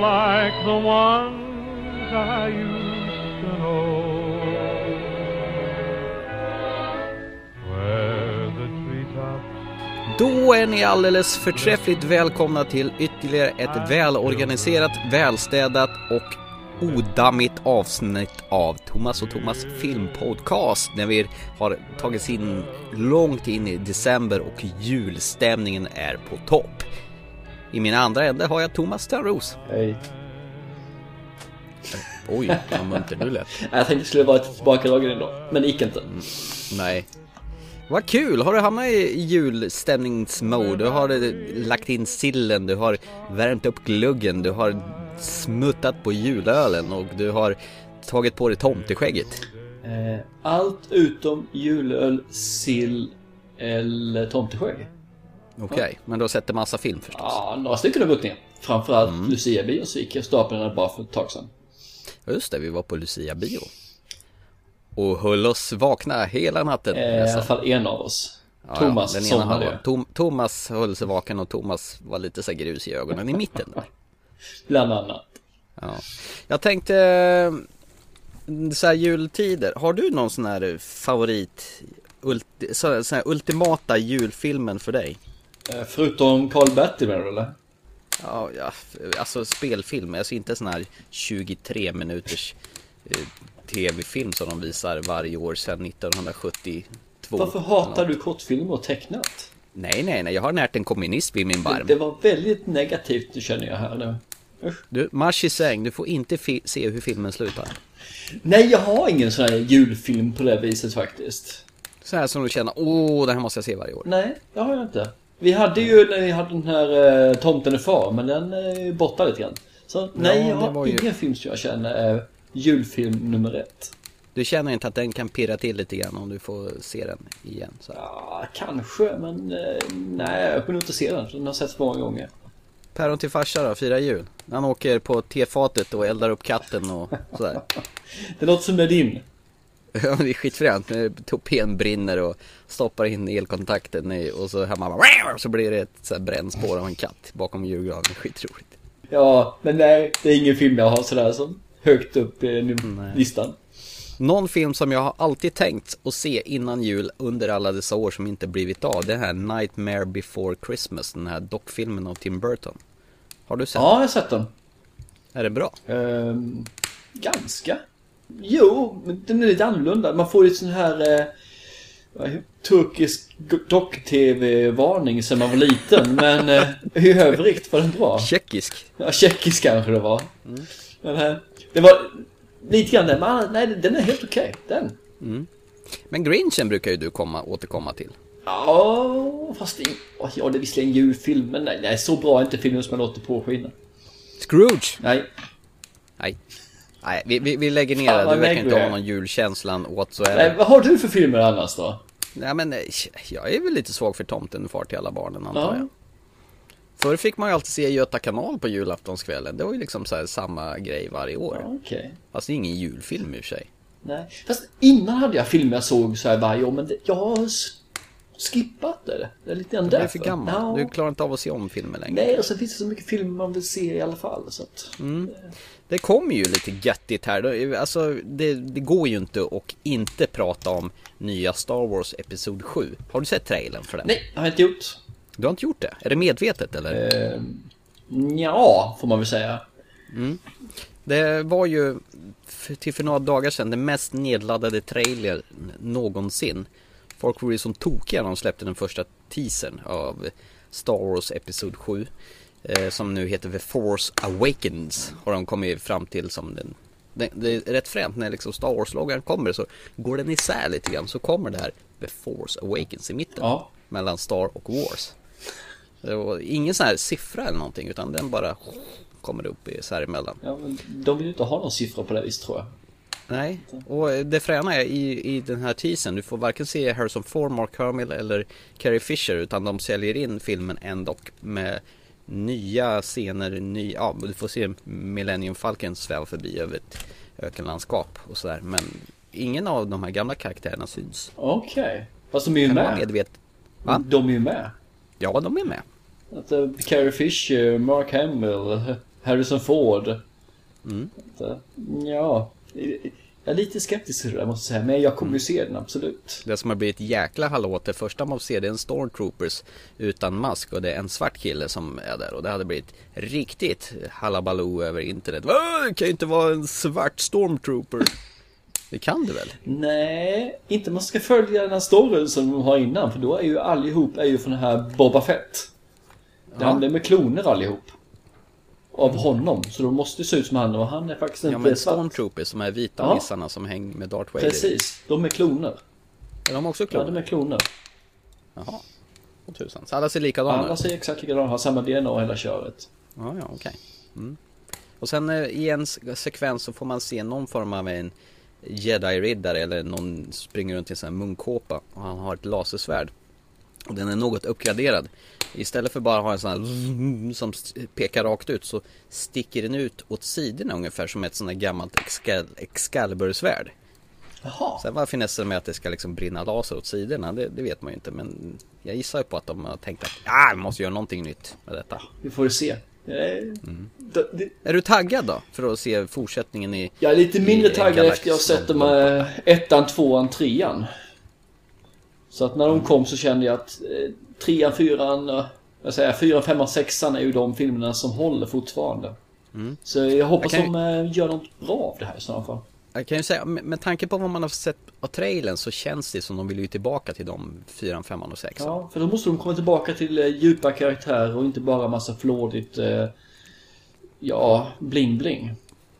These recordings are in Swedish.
like the ones I used to know. Where the treetops Då är ni alldeles förträffligt välkomna till ytterligare ett välorganiserat, välstädat och odammigt avsnitt av Thomas och Thomas filmpodcast när vi har tagits in långt in i december och julstämningen är på topp. I min andra ände har jag Thomas Törnros. Hej. Oj, vad munter du lät. Jag tänkte det skulle vara ett tillbakadragen idag, men det gick inte. Nej. Vad kul! Har du hamnat i julstämningsmode? Du har eh, lagt in sillen, du har värmt upp gluggen, du har smuttat på julölen och du har tagit på dig tomteskägget. Eh, Allt utom julöl, sill eller tomteskägg. Okej, men du har sett en massa film förstås? Ja, några stycken har gått ner. Framförallt Lucia-bio så gick jag staplarna bara för ett tag sedan. Just det, vi var på Lucia-bio. Och höll oss vakna hela natten. Eh, I alla fall en av oss. Ja, Thomas den ena somnade. Tom, Thomas höll sig vaken och Thomas var lite så grus i ögonen i mitten. Där. Bland annat. Ja. Jag tänkte, eh, så här jultider, har du någon sån här favorit, ulti, så, så här ultimata julfilmen för dig? Eh, Förutom Karl-Bertil menar du eller? Ja, ja, alltså spelfilm, alltså inte sån här 23 minuters eh, tv-film som de visar varje år sedan 1972. Varför hatar du kortfilmer och tecknat? Nej, nej, nej, jag har närt en kommunism i min barm. det var väldigt negativt, det känner jag här nu. Usch. Du, marsch i säng, du får inte se hur filmen slutar. Nej, jag har ingen sån här julfilm på det viset faktiskt. Så här som du känner, åh, det här måste jag se varje år. Nej, det har jag inte. Vi hade ju när vi hade den här eh, Tomten är far, men den är ju borta lite grann. Så nej, Ja, jag det har var ju- ingen film som jag känner är julfilm nummer ett. Du känner inte att den kan pirra till lite grann om du får se den igen? Så. här. Ja, kanske, men eh, nej, jag kunde inte se den. för Den har setts många gånger. Päron till farsa då, fira jul. Han åker på tefatet och eldar upp katten och sådär. Det låter som det är din. Ja, det är skitfränt. när Tupén brinner och stoppar in elkontakten i, och så hemma bara, så blir det ett så här brännspår av en katt bakom julgranen. Skitroligt. Ja, men nej, det är ingen film jag har sådär som högt upp i listan. Någon film som jag har alltid tänkt att se innan jul under alla dessa år som inte blivit av. Det här Nightmare Before Christmas, den här dockfilmen av Tim Burton. Har du sett Ja, jag har sett den. den? Är det bra? Ehm, ganska. Jo, men den är lite annorlunda. Man får lite sån här eh, turkisk dock-tv-varning sen man var liten. men eh, i övrigt var den bra. Tjeckisk. Ja, tjeckisk kanske det var. Men, eh, det var lite grann den, men nej, den är helt okej. Den. Men Grinchen brukar ju du komma, återkomma till. Ja, fast det, ja, det är visserligen en julfilm, men nej, nej, så bra är inte filmen som jag låter påskina. Scrooge! Nej, Nej. Nej, vi, vi, vi lägger ner Fan, det. Du verkar inte ha någon julkänslan nej, whatsoever. vad har du för filmer annars då? Nej men eh, jag är väl lite svag för tomten far till alla barnen antar Ja. jag. Förr fick man ju alltid se Göta kanal på julaftonskvällen. Det var ju liksom så här samma grej varje år. Ja, Okej. Fast det är ingen julfilm i och för sig. Nej, fast innan hade jag filmer jag såg så här varje år, men det, jag har skippat det. Det är lite grann Du är därför. för gammal. Ja. Du klarar inte av att se om filmer längre. Nej, och så finns det så mycket filmer man vill se i alla fall. Så att, Det kommer ju lite göttigt här. Alltså, det, det går ju inte att inte prata om nya Star Wars Episod 7. Har du sett trailern för den? nej, har jag inte gjort. Du har inte gjort det? Är det medvetet eller? Eh, ja, får man väl säga. Det var ju till för några dagar sedan den mest nedladdade trailer någonsin. Folk var ju som tokiga när de släppte den första teasern av Star Wars Episod 7. Eh, som nu heter The Force Awakens. Har de kommit fram till som den. Det, det är rätt fränt när liksom Star Wars-loggan kommer så går den isär lite grann. Så kommer det här The Force Awakens i mitten. Ja. Mellan Star och Wars. Det var ingen sån här siffra eller någonting utan den bara kommer upp i så här emellan. ja men de vill ju inte ha någon siffra på det viset tror jag. Nej, och det fräna är i, i den här teasern, du får varken se Harrison Ford, Mark Hamill eller Carrie Fisher utan de säljer in filmen ändå med nya scener, ny, ja du får se Millennium Falcon sväva förbi över ett ökenlandskap och sådär men ingen av de här gamla karaktärerna syns. Okej. Fast de är ju Kan med. medvet... Va? De är ju med. Ja, de är med. Att, uh, Carrie Fisher, Mark Hamill, Harrison Ford. Mm. Så, ja, jag är lite skeptisk till det där måste jag säga. Men jag kommer ju se den absolut. Det som har blivit jäkla hallå det första man får se det är en Stormtroopers utan mask och det är en svart kille som är där och det hade blivit riktigt halabaloo över internet. "Åh, Det kan ju inte vara en svart Stormtrooper. Det kan det väl? Nej, inte man ska följa den här storyn som de har innan. För då är ju allihop är ju från den här Boba Fett. Det Ja. handlar med kloner allihop. Av honom. Så de måste se ut som han och han är faktiskt Ja inte men svart. Stormtroopers som är vita Ja. nissarna som hänger med Darth Vader. Precis, de är kloner. Är de också Ja, kloner? de är kloner. Jaha. Åh tusan. Så alla ser likadana Alla ut? ser exakt likadana har samma DNA och hela köret. Ja, ja, okej. Mm. Och sen eh, i en sekvens så får man se någon form av en Jedi-riddare eller någon springer runt i en sån här munkåpa och han har ett lasersvärd. Och den är något uppgraderad. Istället för bara att ha en sån här som pekar rakt ut så sticker den ut åt sidorna ungefär som ett sånt här gammalt Excal- Excalibur-svärd. Jaha. Sen vad finessen med att det ska liksom brinna laser åt sidorna, det, det vet man ju inte. Men jag gissar ju på att de har tänkt att ah, vi måste göra någonting nytt med detta. Vi får se. Eh, Mm. det- det- Är du taggad då? För att se fortsättningen i... Jag är lite mindre taggad efter jag har sett de här ettan, tvåan, trean. Så att när de kom så kände jag att eh, trean, fyran, eh, jag säger fyran, femman, sexan är ju de filmerna som håller fortfarande. Mm. Så jag hoppas Jag kan de eh, gör något bra av det här i sådana fall. Jag kan ju säga, med, tanke på vad man har sett av trailern så känns det som de vill ju tillbaka till de fyran, femman och sexan. Ja, för då måste de komma tillbaka till eh, djupa karaktärer och inte bara massa flådigt, ja, bling-bling.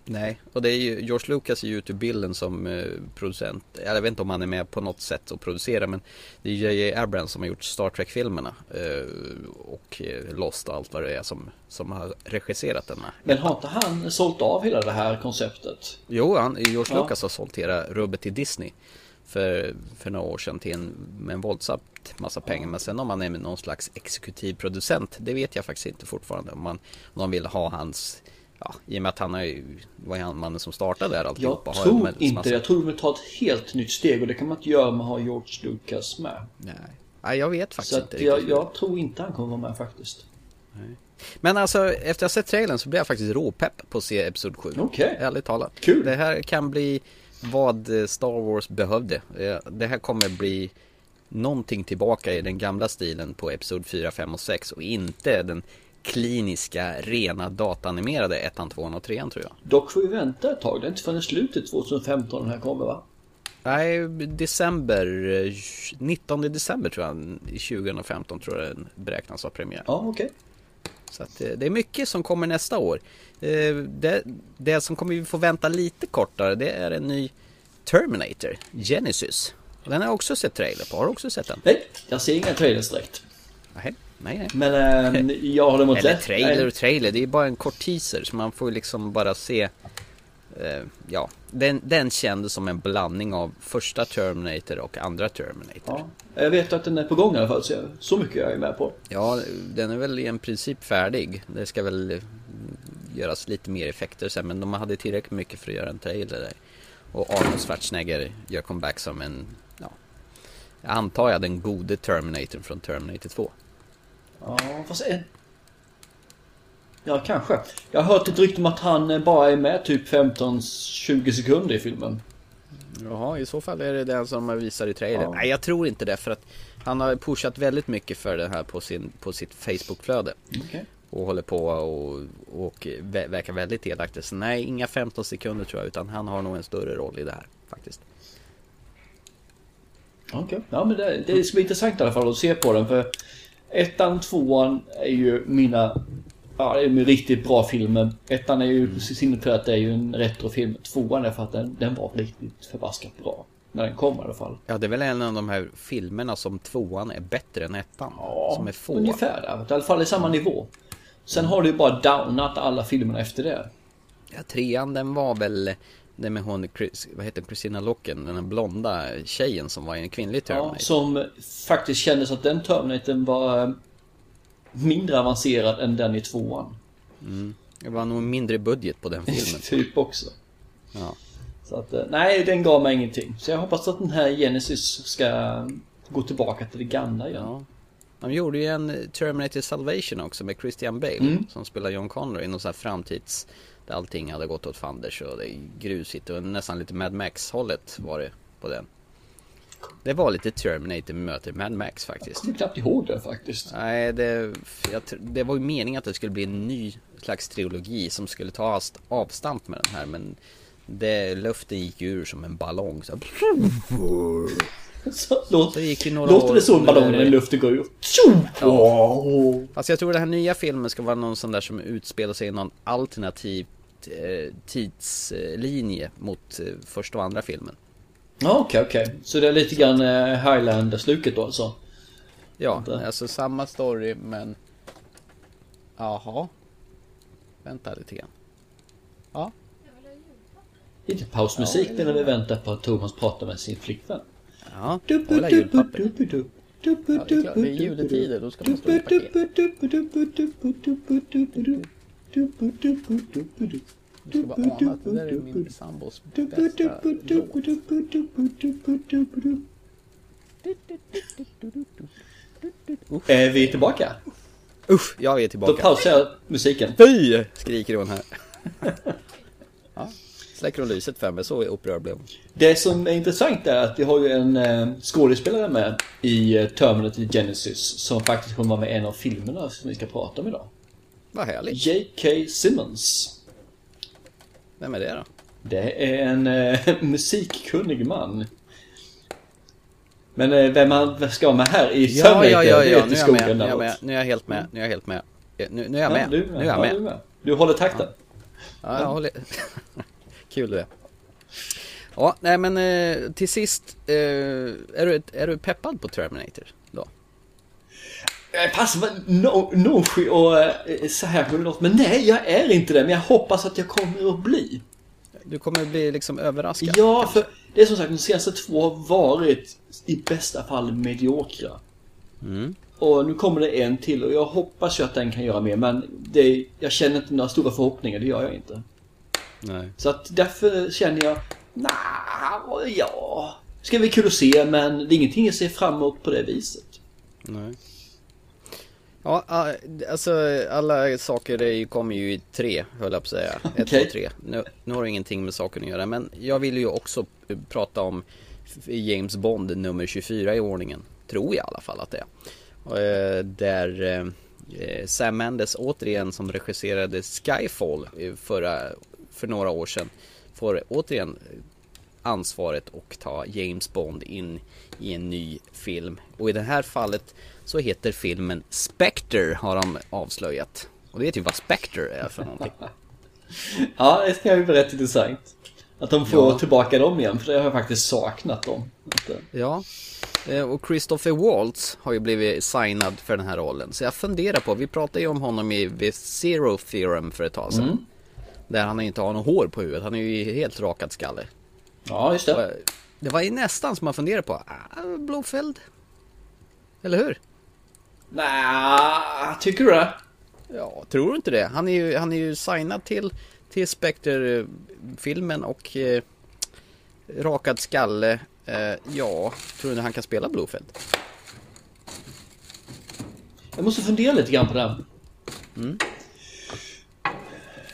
Nej, och det är ju, George Lucas är ju ute ur bilden som eh, producent. Jag vet inte om han är med på något sätt och producerar men det är J.J. Abrams som har gjort Star Trek-filmerna. Eh, och eh, Lost och allt vad det är som, som har regisserat denna. Men har inte han sålt av hela det här konceptet? Jo, han, George Ja. Lucas har sålt hela rubbet till Disney. För, för några år sedan till en, med en våldsamt massa pengar. Men sen om han är med någon slags exekutiv producent, det vet jag faktiskt inte fortfarande. Om, man, om de vill ha hans, ja, i och med att han är var han mannen som startade där Jag alltihopa. har tror med- inte det. Jag tror de vill ta ett helt nytt steg och det kan man inte göra om man har George Lucas med. Nej. Nej, jag vet faktiskt Så inte att jag, jag tror inte han kommer vara med faktiskt. Men alltså, efter att ha sett trailern så blir jag faktiskt råpepp på att se Episod 7. Okej. Ärligt talat. Kul. Det här kan bli vad eh, Star Wars behövde. Eh, Det här kommer bli någonting tillbaka i den gamla stilen på Episod 4, 5 och 6 och inte den kliniska, rena datanimerade 1, 2 och 3 tror jag. Dock får vi vänta ett tag. Det är inte förrän slutet 2015 den här kommer va? Nej, december, eh, 19 december tror jag, i 2015 tror jag den beräknas ha premiär. Ja, okej. Så att eh, det är mycket som kommer nästa år. Eh, Det, det som kommer vi få vänta lite kortare det är en ny Terminator, Genesis. Den har jag också sett trailer på. Har du också sett den? Nej, jag ser inga trailers direkt. Nej, nej. nej. Men eh, jag har däremot Eller trailer och trailer, det är bara en kort teaser så man får ju liksom bara se eh, Ja, den, den kändes som en blandning av första Terminator och andra Terminator. Ja, jag vet att den är på gång i alla fall så, jag, så mycket jag är med på. Ja, den är väl i en princip färdig. Det ska väl eh, göras lite mer effekter sen men de hade tillräckligt mycket för att göra en trailer där. Och Arnold Schwarzenegger gör comeback som en, ja, jag antar jag den gode Terminator från Terminator 2. Ja, fast en... Ja, kanske. Jag har hört ett rykte om att han eh, bara är med typ 15-20 sekunder i filmen. Jaha, i så fall är det den som visar i trailern. Ja. Nej, jag tror inte det för att han har pushat väldigt mycket för det här på, sin, på sitt Facebook-flöde. Okej. Och håller på och, och verkar väldigt delaktig. Så nej, inga 15 sekunder tror jag utan han har nog en större roll i det här faktiskt. Okej. Ja, men det, det ska bli intressant i alla fall att se på den för ettan, tvåan är ju mina Ja, det är ju riktigt bra filmer. Ettan är ju Mm. sinnet för att det är ju en retrofilm. Tvåan är för att den, den var riktigt förbaskat bra. När den kom i alla fall. Ja, det är väl en av de här filmerna som tvåan är bättre än ettan. Ja, som är få. ungefär där. I alla fall i samma nivå. Sen har du ju bara downat alla filmerna efter det. Ja, trean den var väl den med hon, Chris, vad heter Christina Locken, den här blonda tjejen som var i en kvinnlig Ja, Terminator. som faktiskt kändes att den Terminatorn var eh, mindre avancerad än den i tvåan. Det var nog mindre budget på den filmen. typ också. Ja. Så att, eh, nej, den gav mig ingenting. Så jag hoppas att den här Genesis ska gå tillbaka till det gamla igen. Ja. De gjorde ju en Terminator Salvation också med Christian Bale Mm. som spelar John Connor i någon sån här framtids där allting hade gått åt fanders och det är grusigt och nästan lite Mad Max hållet var det på den. Det var lite Terminator möter Mad Max Jag faktiskt. kommer knappt ihåg det faktiskt. Nej, det, jag, det var ju meningen att det skulle bli en ny slags trilogi som skulle ta avstamp med den här men det, luften gick ur som en ballong. Så, Så, låt, så gick det några låter år det en ballong när luften går? Tjo! Wow. Fast jag tror den här nya filmen ska vara någon sån där som utspelar sig i någon alternativ tidslinje mot eh, första och andra filmen. Ja, okej, okej. Så det är lite grann eh, Highlander-sluket då alltså? Ja, Vänta. alltså samma story men... Jaha. Vänta lite grann. Ja, Lite pausmusik medan vi väntar på att Thomas pratar med sin flickvän. ja. Jag vill ha julpapper. Ja, det är klart, det är juletider, då ska man stå i paket. Du ska bara ana att det där är min sambos bästa låt. Är vi tillbaka? Usch, jag är Då tillbaka. pausar jag musiken. Fy! Skriker hon här. Ja, släcker hon lyset för mig, så upprörd blev hon. Det som är intressant är att vi har ju en eh, skådespelare med i eh, Terminator Genesis som faktiskt kommer vara med i en av filmerna som vi ska prata om idag. Vad härligt. J.K. Simmons. Vem är det då? Det är en eh, musikkunnig man. Men eh, vem han ska vara med här i Ja, Terminator, ja, ja, det ja, vet nu i är jag med, nu är jag med, nu är jag helt med, nu är jag helt med. Eh, Nu, nu är jag Ja, med, du, nu är jag ja, med. du, med. du håller takten. Ja, jag håller... Kul det. Ja, nej men eh, till sist, eh, är, du, är du peppad på Terminator passar väl no, no, och eh, så här på något, men nej jag är inte det. Men jag hoppas att jag kommer att bli. Du kommer bli liksom överraskad? Ja, för det är som sagt de senaste två har varit i bästa fall mediokra. Mm. Och nu kommer det en till och jag hoppas ju att den kan göra mer men det, jag känner inte några stora förhoppningar, det gör jag inte. Nej. Så att därför känner jag, nah, ja, ska bli kul att se men det är ingenting jag ser fram emot på det viset. Nej. Ja, ah, alltså alla saker kommer ju i tre, höll jag på att säga. Ett, Okej. två, tre. Nu, nu har det ingenting med saken att göra, men jag vill ju också eh, prata om James Bond nummer 24 i ordningen. Tror jag i alla fall att det är. Eh, Där eh, Sam Mendes återigen som regisserade Skyfall eh, förra, för några år sedan får återigen ansvaret och ta James Bond in i en ny film. Och i det här fallet så heter filmen Spectre har de avslöjat. Och du vet ju vad Spectre är för någonting. Ja, det ska ju bli rätt intressant. Att de får Ja. tillbaka dem igen, för det har jag faktiskt saknat dem. Ja. Eh, Och Christopher Waltz har ju blivit signad för den här rollen. Så jag funderar på, vi pratade ju om honom i The Zero Theorem för ett tag sedan. Mm. Där han inte har något hår på huvudet, han är ju helt rakad skalle. Ja, just det. Det var ju nästan som man funderade på, ah, Blofeld? Eller hur? Nej, tycker du det? Ja, tror du inte det? Han är ju, han är ju signad till, till Spectre-filmen och eh, rakad skalle. Eh, ja, tror du han kan spela Blofeld? Jag måste fundera lite grann på det. här.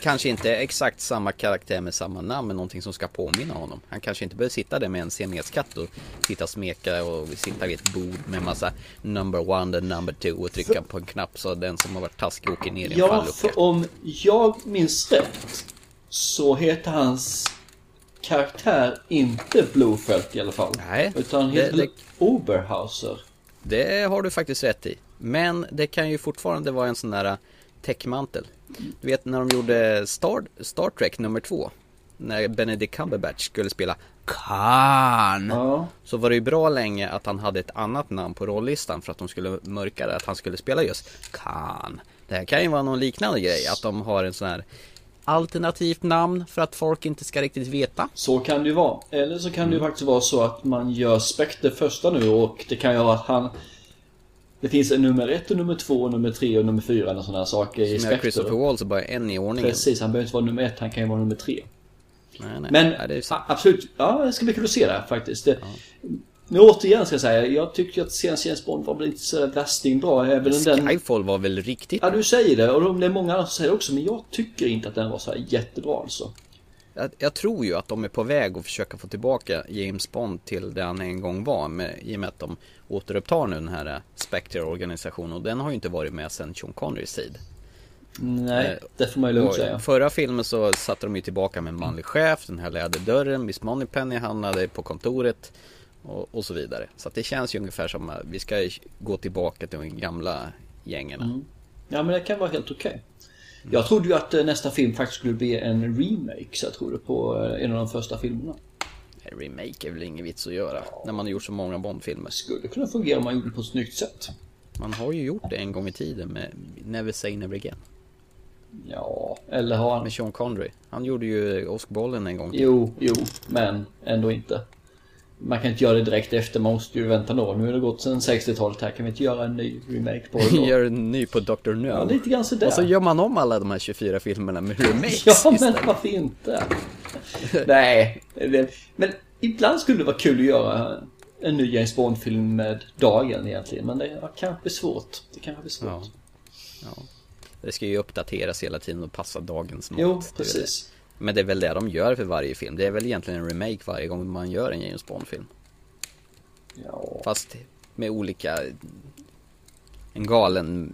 Kanske inte exakt samma karaktär med samma namn, men någonting som ska påminna honom. Han kanske inte behöver sitta där med en siameskatt och sitta och smeka och sitta vid ett bord med massa number one och number two och trycka på en knapp så den som har varit taskig åker ner i en Ja, fallucka. för om jag minns rätt så heter hans karaktär inte Blofeld i alla fall. Nej, Utan det- heter det- Oberhauser. Det har du faktiskt rätt i. Men det kan ju fortfarande vara en sån där täckmantel. Du vet när de gjorde Star, Star Trek nummer två. När Benedict Cumberbatch skulle spela Khan. Ja. Så var det ju bra länge att han hade ett annat namn på rollistan för att de skulle mörka det, att han skulle spela just Khan. Det här kan ju vara någon liknande grej, att de har en sån här alternativt namn för att folk inte ska riktigt veta. Så kan det ju vara. Eller så kan det ju faktiskt vara så att man gör Spectre första nu och det kan ju vara att han... Det finns en nummer ett och nummer två och nummer tre och nummer fyra och sådana saker i Som Christopher Spectre. Waltz bara en i ordningen. Precis, han behöver inte vara nummer ett, han kan ju vara nummer tre. Nej, nej. Men nej, absolut, ja det ska bli kul att se det faktiskt. Det, Men återigen ska jag säga, jag tycker att senaste James Bond var väl inte så värsting bra. Även den... Skyfall var väl riktigt Ja, du säger det. Och det är många andra som säger det också. Men jag tycker inte att den var så här jättebra alltså. jag, jag tror ju att de är på väg att försöka få tillbaka James Bond till det han en gång var med, I och med att de återupptar nu den här eh, Spectre-organisationen och den har ju inte varit med sedan Sean Connerys tid. Nej, Eh, det får man ju lugnt säga. Förra filmen så satte de ju tillbaka med en manlig chef, den här läderdörren, Miss Moneypenny hamnade på kontoret och, och så vidare. Så det känns ju ungefär som att vi ska gå tillbaka till de gamla gängen. Mm. Ja, men det kan vara helt okej. Jag trodde ju att eh, nästa film faktiskt skulle bli en remake, så jag trodde på en av de första filmerna. Remake är väl ingen vits att göra när man har gjort så många Bond-filmer. Skulle kunna fungera om man gjorde det på ett snyggt sätt. Man har ju gjort det en gång i tiden med Never Say Never Again. Ja, eller har han... Med Sean Connery. Han gjorde ju Åskbollen en gång. Jo, jo, men ändå inte. Man kan inte göra det direkt efter, man måste ju vänta några. Nu har det gått sedan 60-talet här, kan vi inte göra en ny remake på det då? Gör en ny på Dr. No. Ja, lite grann sådär. och så gör man om alla de här 24 filmerna med remakes Ja, men istället. varför inte? Nej, det, men ibland skulle det vara kul att göra en ny James Bond-film med dagen egentligen. Men det kanske blir svårt. Det kanske blir svårt. Ja. Ja. Det ska ju uppdateras hela tiden och passa dagens mått. Jo, precis. det. Men det är väl det de gör för varje film. Det är väl egentligen en remake varje gång man gör en James Bond-film. Ja. Fast med olika... En galen...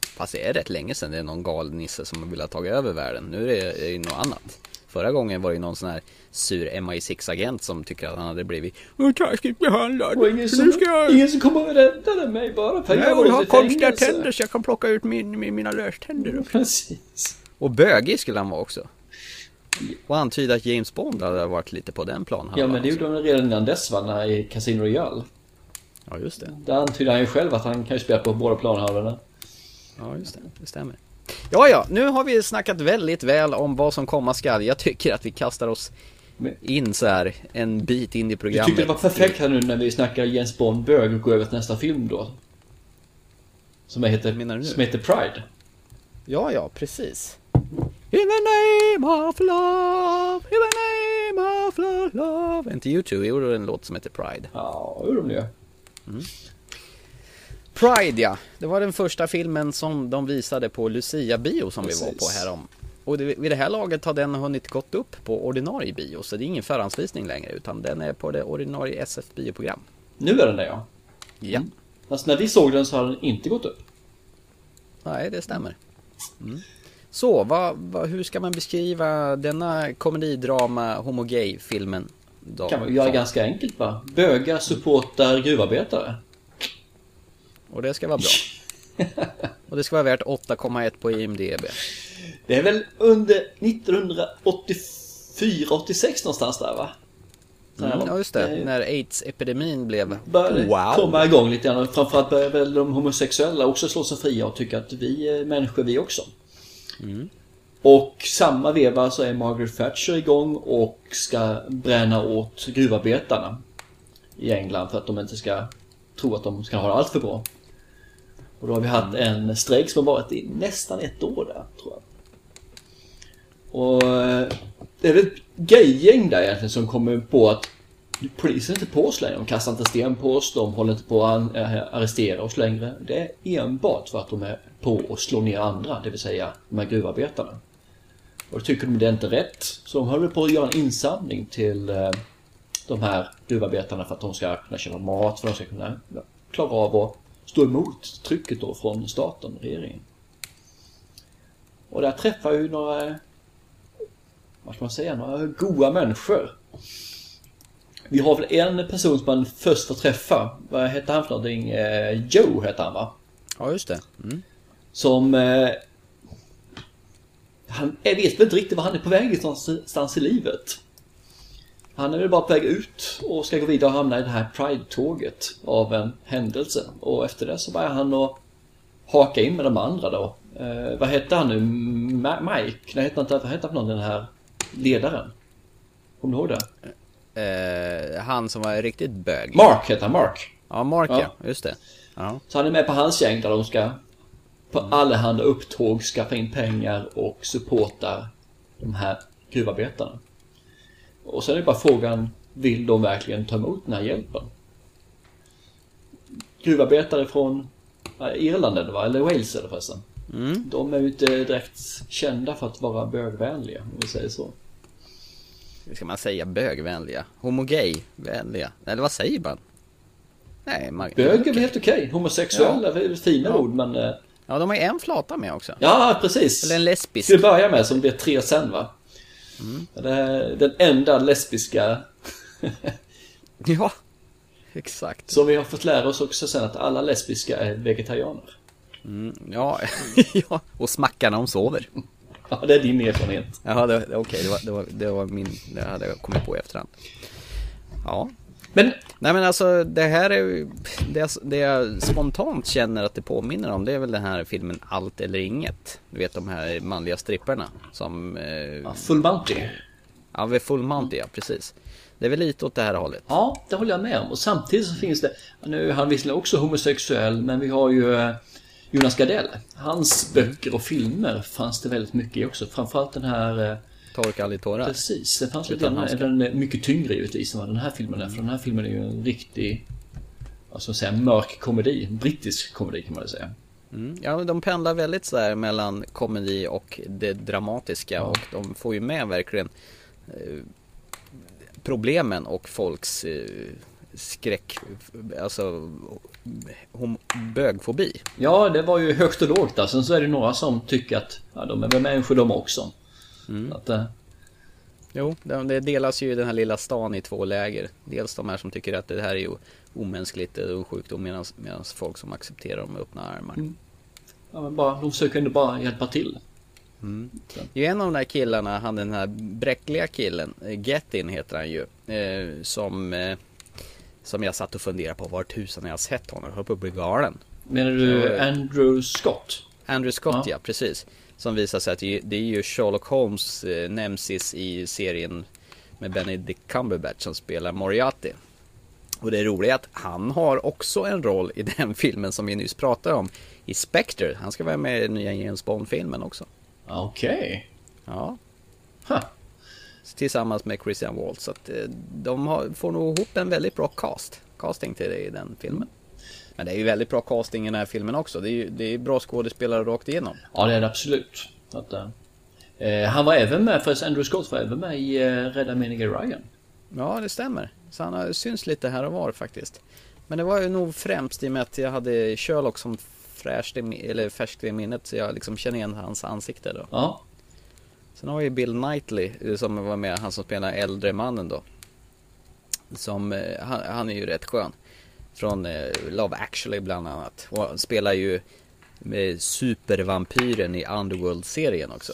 Fast det är rätt länge sedan det är någon galen nisse som vill ha tagit över världen. Nu är det, är det något annat. Förra gången var det ju någon sån här sur MI6-agent som tycker att han hade blivit taskigt behandlad. Och ingen som, jag... ingen som kommer att rädda mig bara för att Jag jag vill ha konstiga tänder så jag kan plocka ut min, min, mina löständer. Precis. Och bögig skulle han vara också. Och antyda att James Bond hade varit lite på den planen. Ja, men det gjorde de redan innan dess va, i Casino Royale. Ja, just det. Där antydde han ju själv att han kan ju spela på båda planhalvorna. Ja, just det. Det stämmer. Ja, ja, nu har vi snackat väldigt väl om vad som komma skall. Jag tycker att vi kastar oss in så här en bit in i Du programmet. tyckte det var perfekt här nu när vi snackar Jens Bond bög och går över till nästa film då? Som heter, menar du nu? som heter Pride. Ja, ja, precis. In the name of love, in the name of love. Inte YouTube gjorde en låt som heter Pride. Ja, hur de gör. Pride ja, det var den första filmen som de visade på Lucia-bio som vi var på Precis. härom. Och det, vid det här laget har den hunnit gått upp på ordinarie bio, så det är ingen förhandsvisning längre, utan den är på det ordinarie SF-bioprogram. Nu är den där ja. Ja, Alltså när vi såg den så hade den inte gått upp. nej det stämmer. Mm. Så, vad, vad, hur ska man beskriva denna komedidrama homogay-filmen? Då? kan man göra ganska enkelt va? Bögar supportar gruvarbetare. Och det ska vara bra. Och det ska vara värt 8,1 på IMDB. Det är väl under 1984-86 någonstans där va? Mm, ja, just det. När aids-epidemin blev... började Wow! komma igång lite grann. Framförallt började väl de homosexuella också slå sig fria och tycka att vi är människor vi också. Mm. Och samma veva så är Margaret Thatcher igång och ska bränna åt gruvarbetarna i England för att de inte ska tro att de ska ha det allt för bra. Och då har vi haft en strejk som har varit i nästan ett år där, tror jag. Och eh, det är väl ett gay-gäng där egentligen som kommer på att polisen är inte på oss längre. De kastar inte sten på oss, de håller inte på att äh, arrestera oss längre. Det är enbart för att de är på och slår ner andra, det vill säga de här gruvarbetarna. Och då tycker de det är inte rätt. Så de håller på att göra en insamling till eh, de här gruvarbetarna för att de ska kunna köpa mat, för att de ska kunna klara av att stå emot trycket då från staten, regeringen. Och där träffar ju några, vad ska man säga, några goa människor. Vi har väl en person som man först får träffa. Vad hette han för någonting? Eh, Joe hette han va? Ja, just det. Mm. Som... Eh, han jag vet väl inte riktigt var han är på väg någonstans i livet. Han är väl bara på väg ut och ska gå vidare och hamna i det här Pride-tåget av en händelse. Och efter det så börjar han att haka in med de andra då. Eh, vad hette han nu? Ma- Mike? Nej, hette han inte, vad hette han för någon den här ledaren? Kommer du ihåg det? Eh, han som var riktigt bög. Mark hette han, Mark. Ja, Mark ja. Ja. Just det. Ja. Så han är med på hans gäng där de ska på allehanda upptåg skaffa in pengar och supporta de här gruvarbetarna. Och sen är det bara frågan, vill de verkligen ta emot den här hjälpen? gruvarbetare från ja, Irland eller va? Eller Wales eller förresten. Mm. De är ju inte direkt kända för att vara bögvänliga, om vi säger så. Hur ska man säga bögvänliga? Homogay-vänliga? Eller vad säger man? Nej, man... Bög är väl helt okej. Homosexuella är väl fina Ja. ord, men... eh, Ja, de har ju en flata med också. Ja, precis. Eller en lesbisk. Ska vi börja med som blir tre sen va? Mm. Den enda lesbiska Ja, exakt. som vi har fått lära oss också sen att alla lesbiska är vegetarianer. Mm, ja, ja, och smackar när de sover. Ja, det är din erfarenhet. Jaha, det- okej, det, var, det, var, det var min, det hade jag kommit på i efterhand. Ja, Men nej men alltså det här är ju, det, jag- det jag spontant känner att det påminner om det är väl den här filmen Allt eller Inget. Du vet de här manliga stripperna som, eh, ja, Full Bounty. ja, Full Monty, ja precis. Det är väl lite åt det här hållet. Ja, det håller jag med om. Och samtidigt så finns det, nu är han visserligen också homosexuell, men vi har ju eh, Jonas Gardell. Hans böcker och filmer fanns det väldigt mycket i också. Framförallt den här, eh, Torka aldrig tårar. precis, det fanns lite grann, den är mycket tyngre givetvis än vad den här filmen är. För den här filmen är ju en riktig, vad ska man säga, mörk komedi. Brittisk komedi kan man väl säga. Mm. Ja, de pendlar väldigt så här mellan komedi och det dramatiska och de får ju med verkligen eh, problemen och folks eh, skräck, alltså hom- bögfobi. Ja, det var ju högt och lågt där. Sen så är det några som tycker att, ja, de är väl människor de också. Att, eh, Jo, det, det delas ju den här lilla stan i två läger. Dels de här som tycker att det här är ju omänskligt och sjukdom medan folk som accepterar dem med öppna armar. ja, men bara, de försöker ändå bara hjälpa till. Det är ju en av de där killarna, han den här bräckliga killen, eh, Getin heter han ju, eh, som, eh, som jag satt och funderade på var tusan jag har sett honom, jag höll på att bli galen. Menar du Andrew Scott? Andrew Scott Ja. ja, precis. Som visar sig att det är- ju Sherlock Holmes eh, nemesis i serien med Benedict Cumberbatch som spelar Moriarty. Och det roliga är att han har också en roll i den filmen som vi nyss pratade om, i Spectre. Han ska vara med i den nya James Bond-filmen också. Okej. Ja, Huh. tillsammans med Christian Waltz. Så att eh, de har, får nog ihop en väldigt bra cast, casting till det i den filmen. Men det är ju väldigt bra casting i den här filmen också. Det är ju det är bra skådespelare rakt igenom. Ja, det är det absolut. Att, eh, eh, han var även med, förresten Andrew Scott var även med i eh, Rädda meningen Ryan. Ja, det stämmer. Så han har syns lite här och var faktiskt. Men det var ju nog främst i och med att jag hade Sherlock som fräscht i, eller färskt i minnet så jag liksom känner igen hans ansikte då. Ja. Sen har vi Bill Knightley eh, som var med, han som spelar äldre mannen då. Som, eh, han, han är ju rätt skön. Från eh, Love actually bland annat. Och han spelar ju med supervampyren i Underworld-serien också.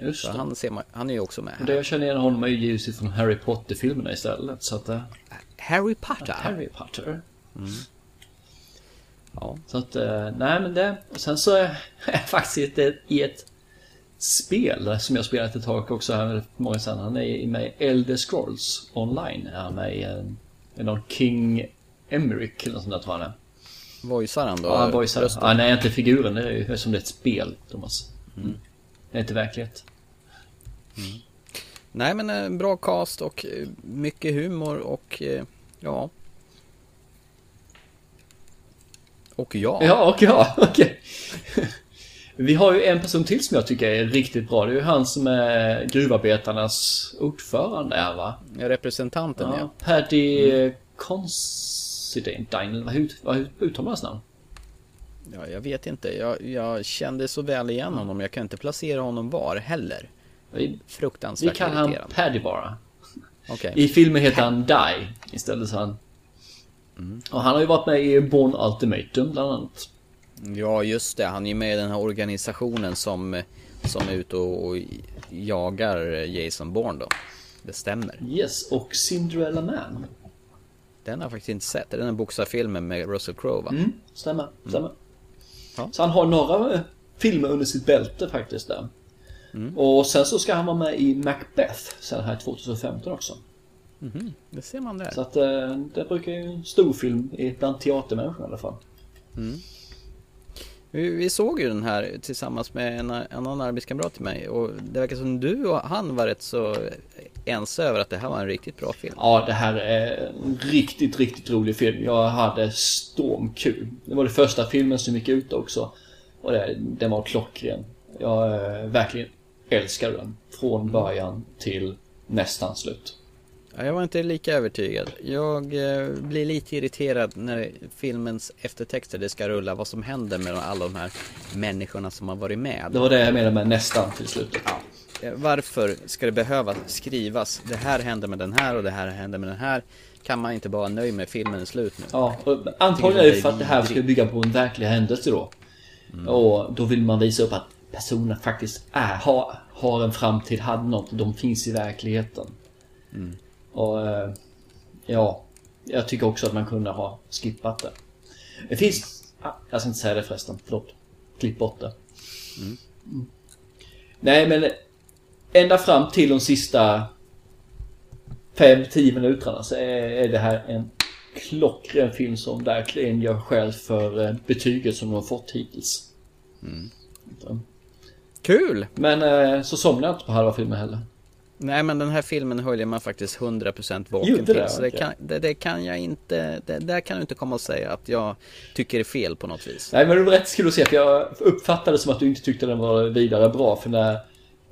Just det. han, ser man, han är ju också med Och det här. jag känner igen honom är ju givetvis från Harry Potter-filmerna istället. Så att... eh, Harry Potter. Harry Potter. Ja. Så att, eh, nej men det... Och sen så är jag faktiskt i ett, i ett spel som jag spelat ett tag också här för många sedan. Han är med i Elder Scrolls online. Är han med i i någon King Emerick eller något sånt där tror jag han är. Voicar han då? Ja, han voicear. rösten? Ja, nej, inte figuren. Det är ju som det är ett spel, Thomas. Mm. Det är inte verklighet. Nej men eh, bra cast och eh, mycket humor och eh, ja. Och ja. Ja, och ja, okej. Vi har ju en person till som jag tycker är riktigt bra. Det är ju han som är gruvarbetarnas ordförande här va? Representanten ja. Ja, Paddy mm. Vad, ut, vad uttalar man hans namn? ja. jag vet inte. Jag, jag kände så väl igen honom. Jag kan inte placera honom var heller. Vi, vi Fruktansvärt kallar han irriterande. Paddy bara. Okej. I filmen heter han Die istället så han... Och han har ju varit med i Born Ultimatum bland annat. Ja just det. Han är ju med i den här organisationen som, som är ute och, och jagar Jason Bourne då. Det stämmer. Yes, och Cinderella Man. Den har jag faktiskt inte sett. Det är den boxarfilmen med Russell Crowe va? Mm, stämmer, stämmer. Ja. Så han har några eh, filmer under sitt bälte faktiskt där. Och sen så ska han vara med i Macbeth sen här 2015 också. Mhm, det ser man där. Så att eh, det brukar ju en stor film i- bland teatermänniskor i alla fall. Vi, vi såg ju den här tillsammans med en, en annan arbetskamrat till mig och det verkar som du och han var rätt så ense över att det här var en riktigt bra film. Ja, det här är en riktigt, riktigt rolig film. Jag hade stormkul. Det var den första filmen som gick ut också. Och det, den var klockren. Jag eh, verkligen älskade den. Från början till nästan slut. Ja, jag var inte lika övertygad. Jag eh, blir lite irriterad när filmens eftertexter det ska rulla vad som händer med alla de här människorna som har varit med. Det var det jag menade med nästan till slutet. Eh, Varför ska det behöva skrivas det här händer med den här och det här händer med den här? Kan man inte bara nöjd med filmen är slut nu? Ja, antagligen är det för att det här ska bygga på en verklig händelse då. Och då vill man visa upp att personen faktiskt är, har, har en framtid, hade något, de finns i verkligheten. Och eh, ja, jag tycker också att man kunde ha skippat det. Det finns, ah, jag ska inte säga det förresten, förlåt. Klipp bort det. Mm. Nej men ända fram till de sista 5-10 minuterna så är, det här en klockren film som verkligen gör skäl för eh, betyget som de har fått hittills. Kul! Men eh, så somnade jag inte på halva filmen heller. Nej men den här filmen höll man faktiskt 100% vaken till. det? Så det kan, det, det kan jag inte, det, där kan du inte komma och säga att jag tycker det är fel på något vis. Nej men det var rätt kul att se för jag uppfattade det som att du inte tyckte den var vidare bra för när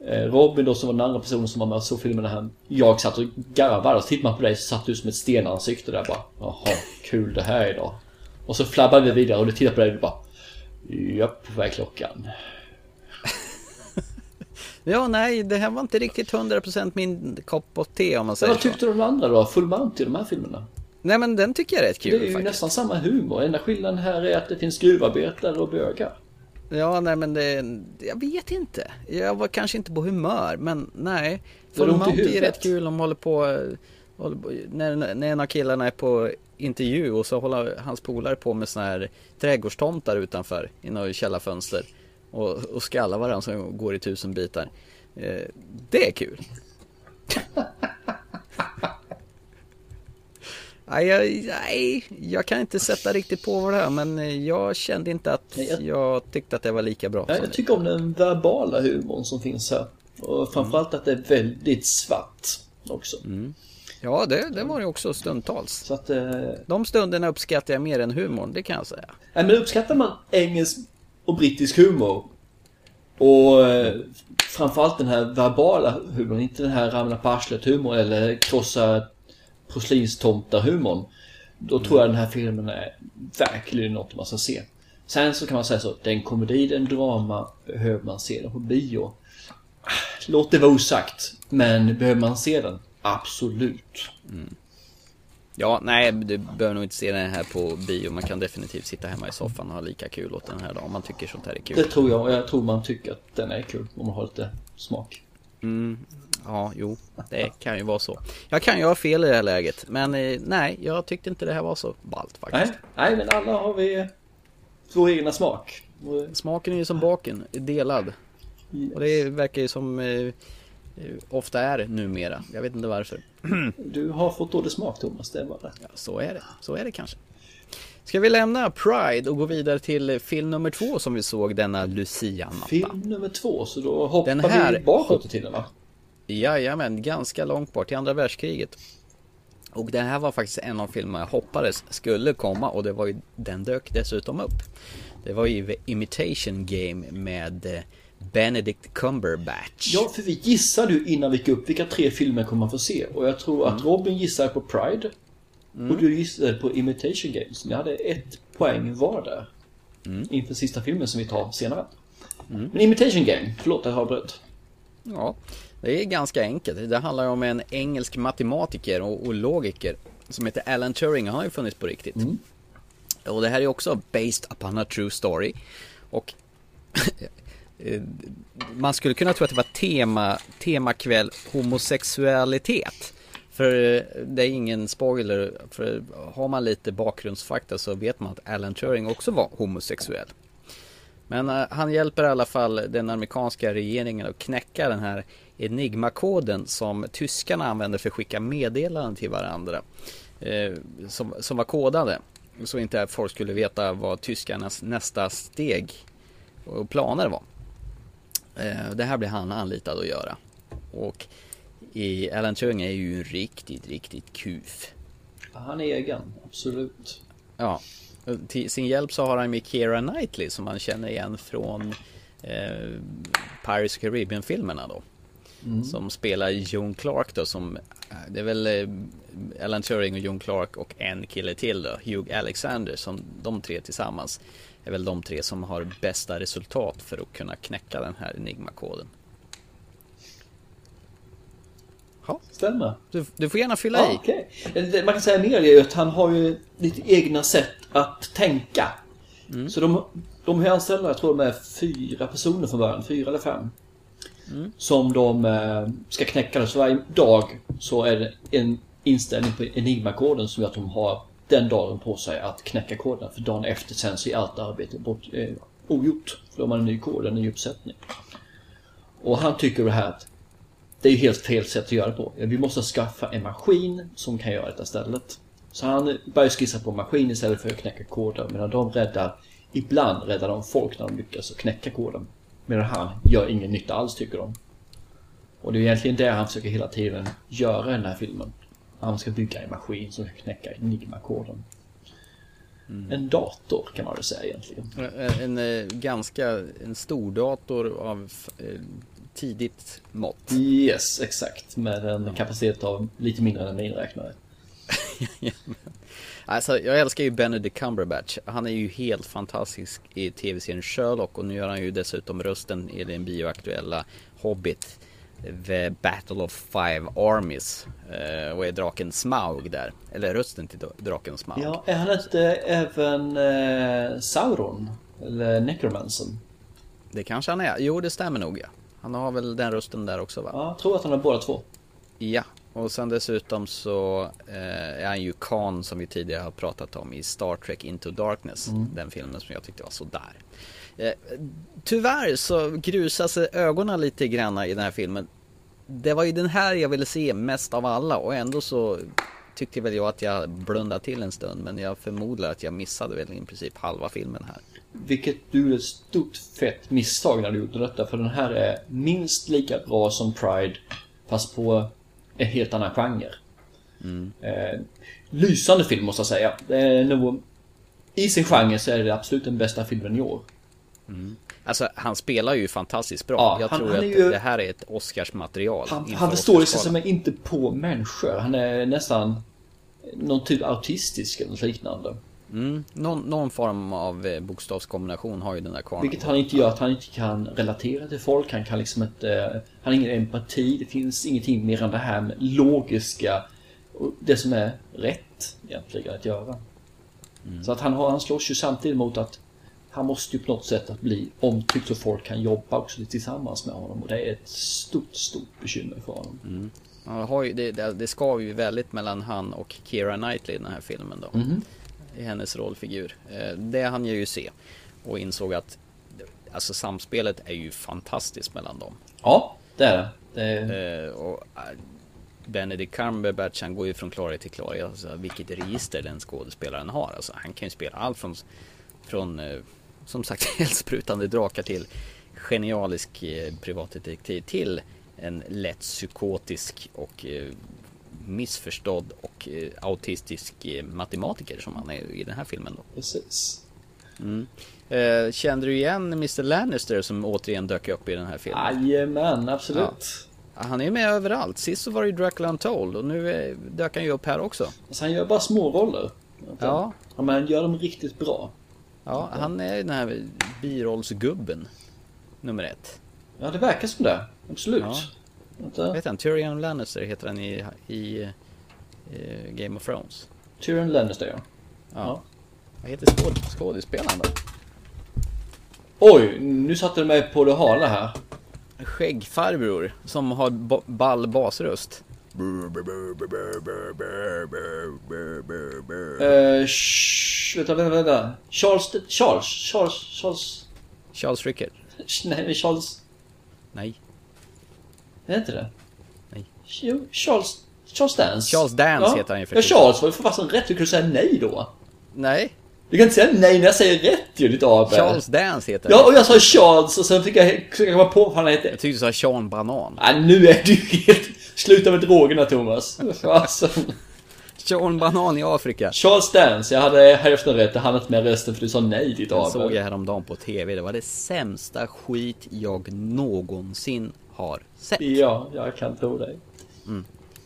Robin då som var den andra personen som var med och såg filmen han, jag satt och garvade och så tittade man på dig så satt du som ett stenansikte där bara Jaha, kul det här idag. Och så flabbade vi vidare och du tittade på dig och du bara Japp, vad är klockan? Ja nej, det här var inte riktigt 100% min kopp och te om man säger vad så. tyckte du om de andra då? Full Mount i de här filmerna? Nej men den tycker jag är rätt kul det är ju faktiskt. nästan samma humor. Enda skillnaden här är att det finns gruvarbetare och bögar. Ja nej men det, jag vet inte. Jag var kanske inte på humör men nej. Full Mount är rätt kul om håller på, håller på när, när en av killarna är på intervju och så håller hans polare på med såna här trädgårdstomtar utanför i några källarfönster. Och, och skallar varandra som går i tusen bitar. Eh, det är kul. Nej jag, nej, jag kan inte sätta riktigt på vad det är men jag kände inte att jag- tyckte att det var lika bra Ja, jag tycker om den verbala humorn som finns här. Och framförallt att det är väldigt svart också. Ja, det, det var det också stundtals. Så att... Eh, De stunderna uppskattar jag mer än humorn, det kan jag säga. nej, men uppskattar man engelsk och brittisk humor och eh, framförallt den här verbala humorn, inte den här ramla på arslet humor eller krossa porslinstomtar humorn. Då tror jag den här filmen är verkligen något man ska se. Sen så kan man säga så, det är en komedi, det är en drama, behöver man se den på bio? Låt det vara osagt, men behöver man se den? Absolut. Ja, nej, du behöver nog inte se den här på bio. Man kan definitivt sitta hemma i soffan och ha lika kul åt den här dagen om man tycker sånt här är Det kul. tror jag och jag tror man tycker att den är kul om man har lite smak. Mm, ja, jo, det kan ju vara så. Jag kan ju ha fel i det här läget, men eh, nej, jag tyckte inte det här var så ballt faktiskt. Nej, nej men alla har vi vår egna smak. Smaken är ju som baken, delad. Och det verkar ju som eh, eh, ofta är numera. Jag vet inte varför. Du har fått dålig smak Thomas, det är bara det. Ja, så är det. Så är det kanske. Ska vi lämna Pride och gå vidare till eh, film nummer två som vi såg denna Lucia-natta? Film nummer två, så då hoppar Den här- vi bakåt i tiden va? Jajamän, ganska långt bort till andra världskriget. Och det här var faktiskt en av filmerna jag hoppades skulle komma och det var ju, den dök dessutom upp. Det var ju Imitation Game med eh, Benedict Cumberbatch. Ja, för vi gissade ju innan vi gick upp vilka tre filmer kommer man få se. Och jag tror att Robin gissade på Pride. Och du gissade på Imitation Games. Ni hade ett poäng var där. Inför sista filmen som vi tar senare. Men Imitation Game, förlåt att jag avbröt. Ja, det är ganska enkelt. Det handlar om en engelsk matematiker och, och logiker som heter Alan Turing. Han har ju funnits på riktigt. Och det här är också based upon a true story. Och eh, man skulle kunna tro att det var tema, temakväll homosexualitet. För eh, det är ingen spoiler, för har man lite bakgrundsfakta så vet man att Alan Turing också var homosexuell. Men eh, han hjälper i alla fall den amerikanska regeringen att knäcka den här enigmakoden som tyskarna använder för att skicka meddelanden till varandra. Eh, som, som var kodade. Så inte folk skulle veta vad tyskarnas nästa steg och planer var. Eh, det här blir han anlitad att göra. Och i Alan Turing är ju riktigt, riktigt kuf. Han är egen, absolut. Ja, till sin hjälp så har han med Keira Knightley som man känner igen från eh, Pirates of Caribbean-filmerna då. Mm. Som spelar Joan Clark då som eh, Det är väl eh, Alan Turing och Joan Clark och en kille till då Hugh Alexander som de tre tillsammans Är väl de tre som har bästa resultat för att kunna knäcka den här Enigma-koden Ja, stämmer. Du, du får gärna fylla ja, i. Okay. Man kan säga mer är ju att han har ju lite egna sätt att tänka. Mm. Så de, de är anställda, jag tror de är fyra personer från början, fyra eller fem. Mm. Som de eh, ska knäcka. Så varje dag så är det en inställning på Enigma-koden som gör att de har den dagen på sig att knäcka koden. För dagen efter sen så är allt arbete bort, eh, ogjort. För då har man en ny kod, en ny uppsättning. Och han tycker det här att det är ju helt fel sätt att göra det på. Vi måste skaffa en maskin som kan göra detta istället. Så han börjar skissa på maskin istället för att knäcka koden. Medan de räddar, ibland räddar de folk när de lyckas knäcka koden. Medan han gör ingen nytta alls tycker de. Och det är egentligen det han försöker hela tiden göra i den här filmen. Han ska bygga en maskin som kan knäcka Enigma-koden. Mm. En dator kan man väl säga egentligen. En, en, en eh, ganska, en stor dator av eh, tidigt mått. Yes, exakt. Med en kapacitet av lite mindre än en miniräknare. alltså, jag älskar ju Benedict Cumberbatch. Han är ju helt fantastisk i tv-serien Sherlock och nu gör han ju dessutom rösten i den bioaktuella Hobbit. The Battle of Five Armies eh, och är draken Smaug där. Eller rösten till draken Smaug. Ja, är han inte även eh, Sauron? Eller Necromancer? Det kanske han är. Jo, det stämmer nog ja. Han har väl den rösten där också va? Ja, jag tror att han har båda två. Ja, och sen dessutom så eh, är han ju Khan som vi tidigare har pratat om i Star Trek Into Darkness. Mm. Den filmen som jag tyckte var sådär. Eh, tyvärr så grusas ögonen lite grann i den här filmen. Det var ju den här jag ville se mest av alla och ändå så tyckte väl jag att jag blundade till en stund men jag förmodar att jag missade väl i princip halva filmen här. Vilket du gjorde ett stort fett misstag när du gjorde detta. För den här är minst lika bra som Pride. Fast på en helt annan genre. Mm. Eh, lysande film måste jag säga. Det är nog, I sin genre så är det absolut den bästa filmen i år. Mm. Alltså han spelar ju fantastiskt bra. Ja, jag han, tror han att ju, det här är ett Oscarsmaterial. Han, han förstår sig men inte på människor. Han är nästan någon typ autistisk eller något liknande. Mm, någon, någon, form av eh, bokstavskombination har ju den där kvarnen. Vilket han inte gör att han inte kan relatera till folk. Han kan liksom inte... Eh, han har ingen empati. Det finns ingenting mer än det här med logiska. Det som är rätt egentligen att göra. Mm. Så att han, har, han slåss ju samtidigt mot att han måste ju på något sätt att bli omtyckt så folk kan jobba också tillsammans med honom. Och det är ett stort, stort bekymmer för honom. Mm. Han har ju, det, det, det skaver ju väldigt mellan han och Keira Knightley i den här filmen då. Mm i hennes rollfigur. Eh, det jag ju se och insåg att alltså samspelet är ju fantastiskt mellan dem. Ja, det är det. det. Eh, och eh, Benedict Cumberbatch han går ju från klarhet till klarhet. Alltså, vilket register den skådespelaren har. Alltså, han kan ju spela allt från, från som sagt eldsprutande drakar till genialisk privatdetektiv till en lätt psykotisk och missförstådd och eh, autistisk eh, matematiker som han är i den här filmen då. Precis. Mm. Eh, kände du igen Mr Lannister som återigen dök upp i den här filmen? Jajamän, absolut. Ja. Han är med överallt. Sist så var det ju Dracula Untold och nu är, dök han ju upp här också. Alltså han gör bara små roller. Ja. ja. Men han gör dem riktigt bra. Ja, han är den här birollsgubben. Nummer ett. Ja, det verkar som det. Absolut. Ja. Vänta. Vet han? Tyrion Lannister heter han i, i, i Game of Thrones. Tyrion Lannister ja. Ja. ja. Vad heter skåd, skådespelaren då? Oj, nu satte du mig på det hala här. Skäggfarbror som har ball basröst. Uh, vänta, vänta, vänta. Charles, Charles, Charles, Charles. Charles Rickard. Nej, Charles. Nej. Är det inte det? Nej. Jo, Charles, Charles Dance. Charles Dance ja. heter han ju för Ja, Charles var ju för fasen rätt. Du kunde säga nej då. Nej. Du kan inte säga nej när jag säger rätt ju, ditt aber. Charles Dance heter Ja, han. och jag sa Charles och sen fick jag försöka komma på vad han hette. Jag tyckte du sa Sean Banan. Nej, nu är du helt... Sluta med drogerna Thomas. Alltså. Sean Banan i Afrika. Charles Dance, jag hade hälften rätt, jag hann inte med resten för du sa nej ditt Den såg aber. jag häromdagen på TV. Det var det sämsta skit jag någonsin har sett. Ja, jag kan tro dig.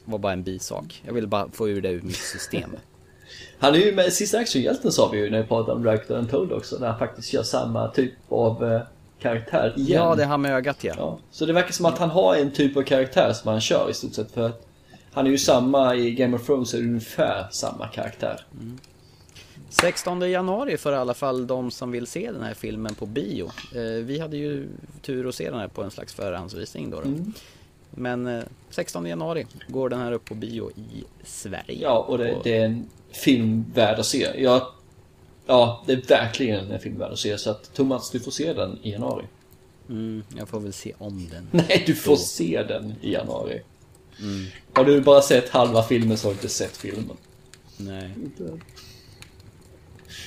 Det var bara en bisak. Jag ville bara få ur det ur mitt system. Han är ju med Sista Actionhjälten sa vi ju när vi pratade om Director Untold också, när han faktiskt gör samma typ av eh, karaktär igen. Ja, det är han med ögat ja. Ja, så det verkar som att han har en typ av karaktär som han kör i stort sett för att han är ju samma i Game of Thrones, är ungefär samma karaktär. 16 januari för i alla fall de som vill se den här filmen på bio. Eh, vi hade ju tur att se den här på en slags förhandsvisning då. då. Mm. Men eh, 16 januari går den här upp på bio i Sverige. Ja, och det, det är en film värd att se. Jag, ja, det är verkligen en film värd att se. Så att Thomas, du får se den i januari. Mm, jag får väl se om den. Nej, du får se den i januari. Har du bara sett halva filmen så har du inte sett filmen. Nej.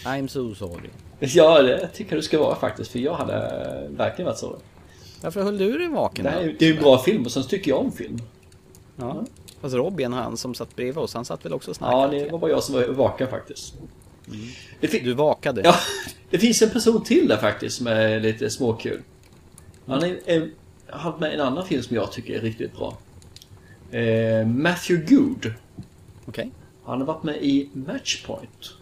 I'm so sorry. Ja, det tycker jag du ska vara faktiskt. För jag hade verkligen varit så. Varför höll du dig vaken Det, då? här, är- det är ju en bra film och sen tycker jag om film. Ja. Fast Robin, han som satt bredvid oss, han satt väl också och snackade? Ja, det var bara jag som var vaken faktiskt. Det, fin- Du vakade? ja, det finns en person till där faktiskt som är lite småkul. Han är, är, har haft med en annan film som jag tycker är riktigt bra. Eh, Matthew Good. Okej. Han har varit med i Matchpoint.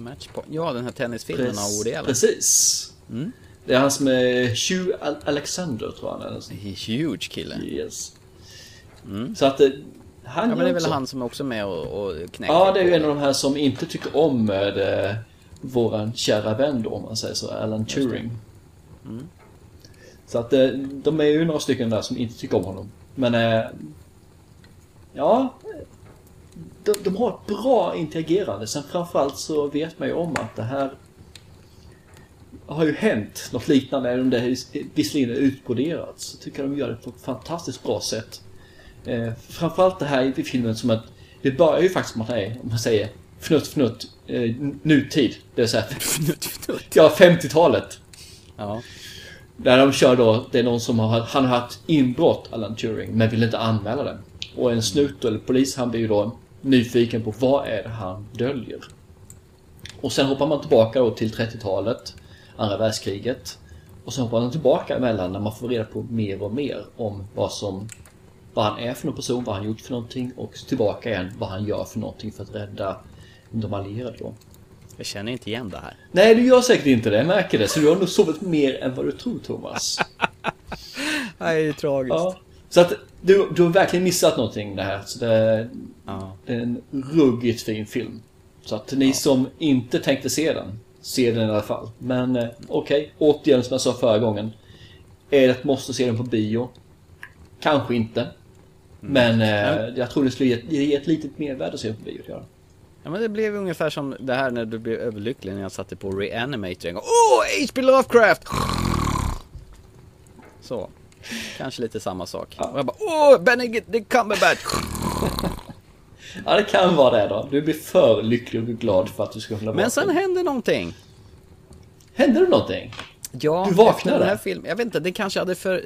Matchpoint. Ja, den här tennisfilmen av Woody Allen. Precis. Mm. Det är han som är Hugh Al- Alexander tror jag han är. Huge kille. Yes. Så att eh, han Mm. Ja, men det är väl också- han som är också med och, och knäcker Ja, det är ju en av de här som inte tycker om med eh, våran kära vän då, om man säger så, Alan Turing. Mm. Så att eh, de är ju några stycken där som inte tycker om honom. Men, ja, de, de har ett bra interagerande. Sen framförallt så vet man ju om att det här har ju hänt något liknande, även om det visserligen är utbroderat. Så tycker jag de gör det på ett fantastiskt bra sätt. Eh, framförallt det här i filmen som att det börjar ju faktiskt med att är, om man säger fnutt fnutt, eh, nutid. Det så här, Fnutt, fnutt. ja 50-talet. Ja. Där de kör då, det är någon som har, han har haft inbrott, Alan Turing, men vill inte anmäla det. Och en snut eller polis, han blir ju då nyfiken på vad är det han döljer. Och sen hoppar man tillbaka då till 30-talet, andra världskriget. Och sen hoppar man tillbaka emellan när man får reda på mer och mer om vad som vad han är för någon person, vad han gjort för någonting och tillbaka igen vad han gör för någonting för att rädda de allierade då. Jag känner inte igen det här. Nej, du gör säkert inte det, jag märker det. Så du har nog sovit mer än vad du tror, Thomas. Nej, det är tragiskt. Ja. Så att du, du har verkligen missat någonting det här. Så det, Ja. det är en ruggigt fin film. Så att ni som inte tänkte se den, se den i alla fall. Men eh, okej, återigen som jag sa förra gången. Är det ett måste se den på bio? Kanske inte. Men eh, jag tror det skulle ge, ge ett litet mervärde att se den på bio. Ja. Ja men det blev ungefär som det här när du blev överlycklig när jag satte på Reanimator en gång. Åh, H.P. Lovecraft! Så. Kanske lite samma sak. Och jag bara, åh, Benedict Cumberbatch! ja, det kan vara det då. Du blir för lycklig och glad för att du ska kunna Men sen vakna. hände någonting. Hände det någonting? Ja, Du vaknade? den här filmen. Jag vet inte, det kanske hade för...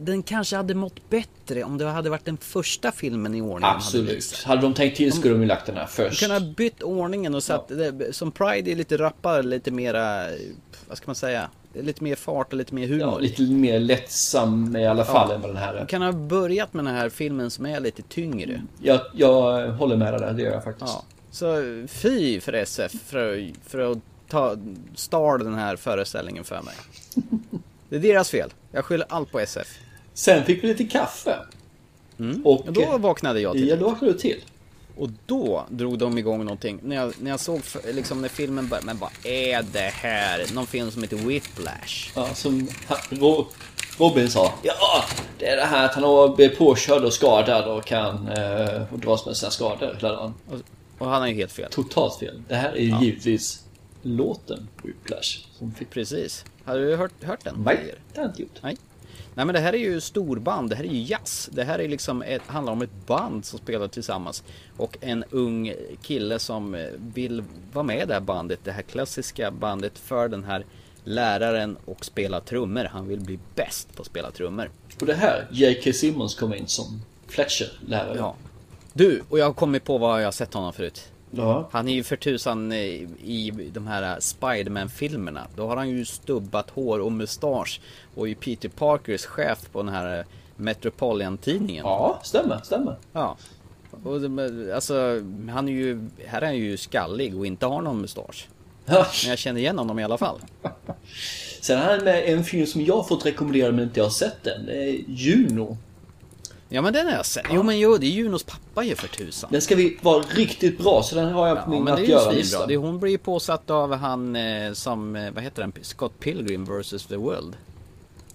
Den kanske hade mått bättre om det hade varit den första filmen i ordningen. Hade Absolut. visat. Hade de tänkt till skulle de ju lagt den här De först. kunde ha bytt ordningen och satt, det, som Pride är lite rappare, lite mera, vad ska man säga, Det lite mer fart och lite mer humor. Ja, lite mer lättsam i alla fall än vad den här är. kan ha börjat med den här filmen som är lite tyngre. Jag, jag håller med dig där, det gör jag faktiskt. Ja. Så fy för SF för, för att ta, stal den här föreställningen för mig. Det är deras fel. Jag skyller allt på SF. Sen fick vi lite kaffe. Mm. Och, Och då vaknade jag till. Ja, då vaknade du till. Och då drog de igång någonting. När jag, när jag såg, liksom när filmen började, men vad är det här? Någon film som heter Whiplash. Ja, som Robin sa. Ja, det är det här att han har blivit påkörd och skadad och kan eh, och dras med sina skador hela dagen. Och, och han har ju helt fel. Totalt fel. Det här är ju givetvis låten Whiplash. Som fick... Precis. Har du hört, hört den? Nej, det har jag inte gjort. Nej. Nej men det här är ju storband, det här är ju jazz. Det här är liksom ett, handlar om ett band som spelar tillsammans. Och en ung kille som eh, vill vara med i det här bandet, det här klassiska bandet för den här läraren och spela trummor. Han vill bli bäst på att spela trummor. Och det här, J.K. Simmons kom in som Fletcher-lärare. Ja. Du, och jag har kommit på vad jag har sett honom förut. Ja. Han är ju för tusan i, i de här Spiderman-filmerna. Då har han ju stubbat hår och mustasch. Och är Peter Parkers chef på den här Metropolitan-tidningen. Ja, stämmer, stämmer. Ja. Och alltså, han är ju, här är han ju skallig och inte har någon mustasch. Men jag känner igen honom i alla fall. Sen är han med en film som jag fått rekommendera men inte jag har sett den. Juno. Ja men den har jag sett. Jo men jo, det är Junos pappa ju för tusan. Den ska vi vara riktigt bra så den har jag på Ja min att göra-lista. Hon blir ju påsatt av han eh, som, eh, vad heter den? Scott Pilgrim vs. The World.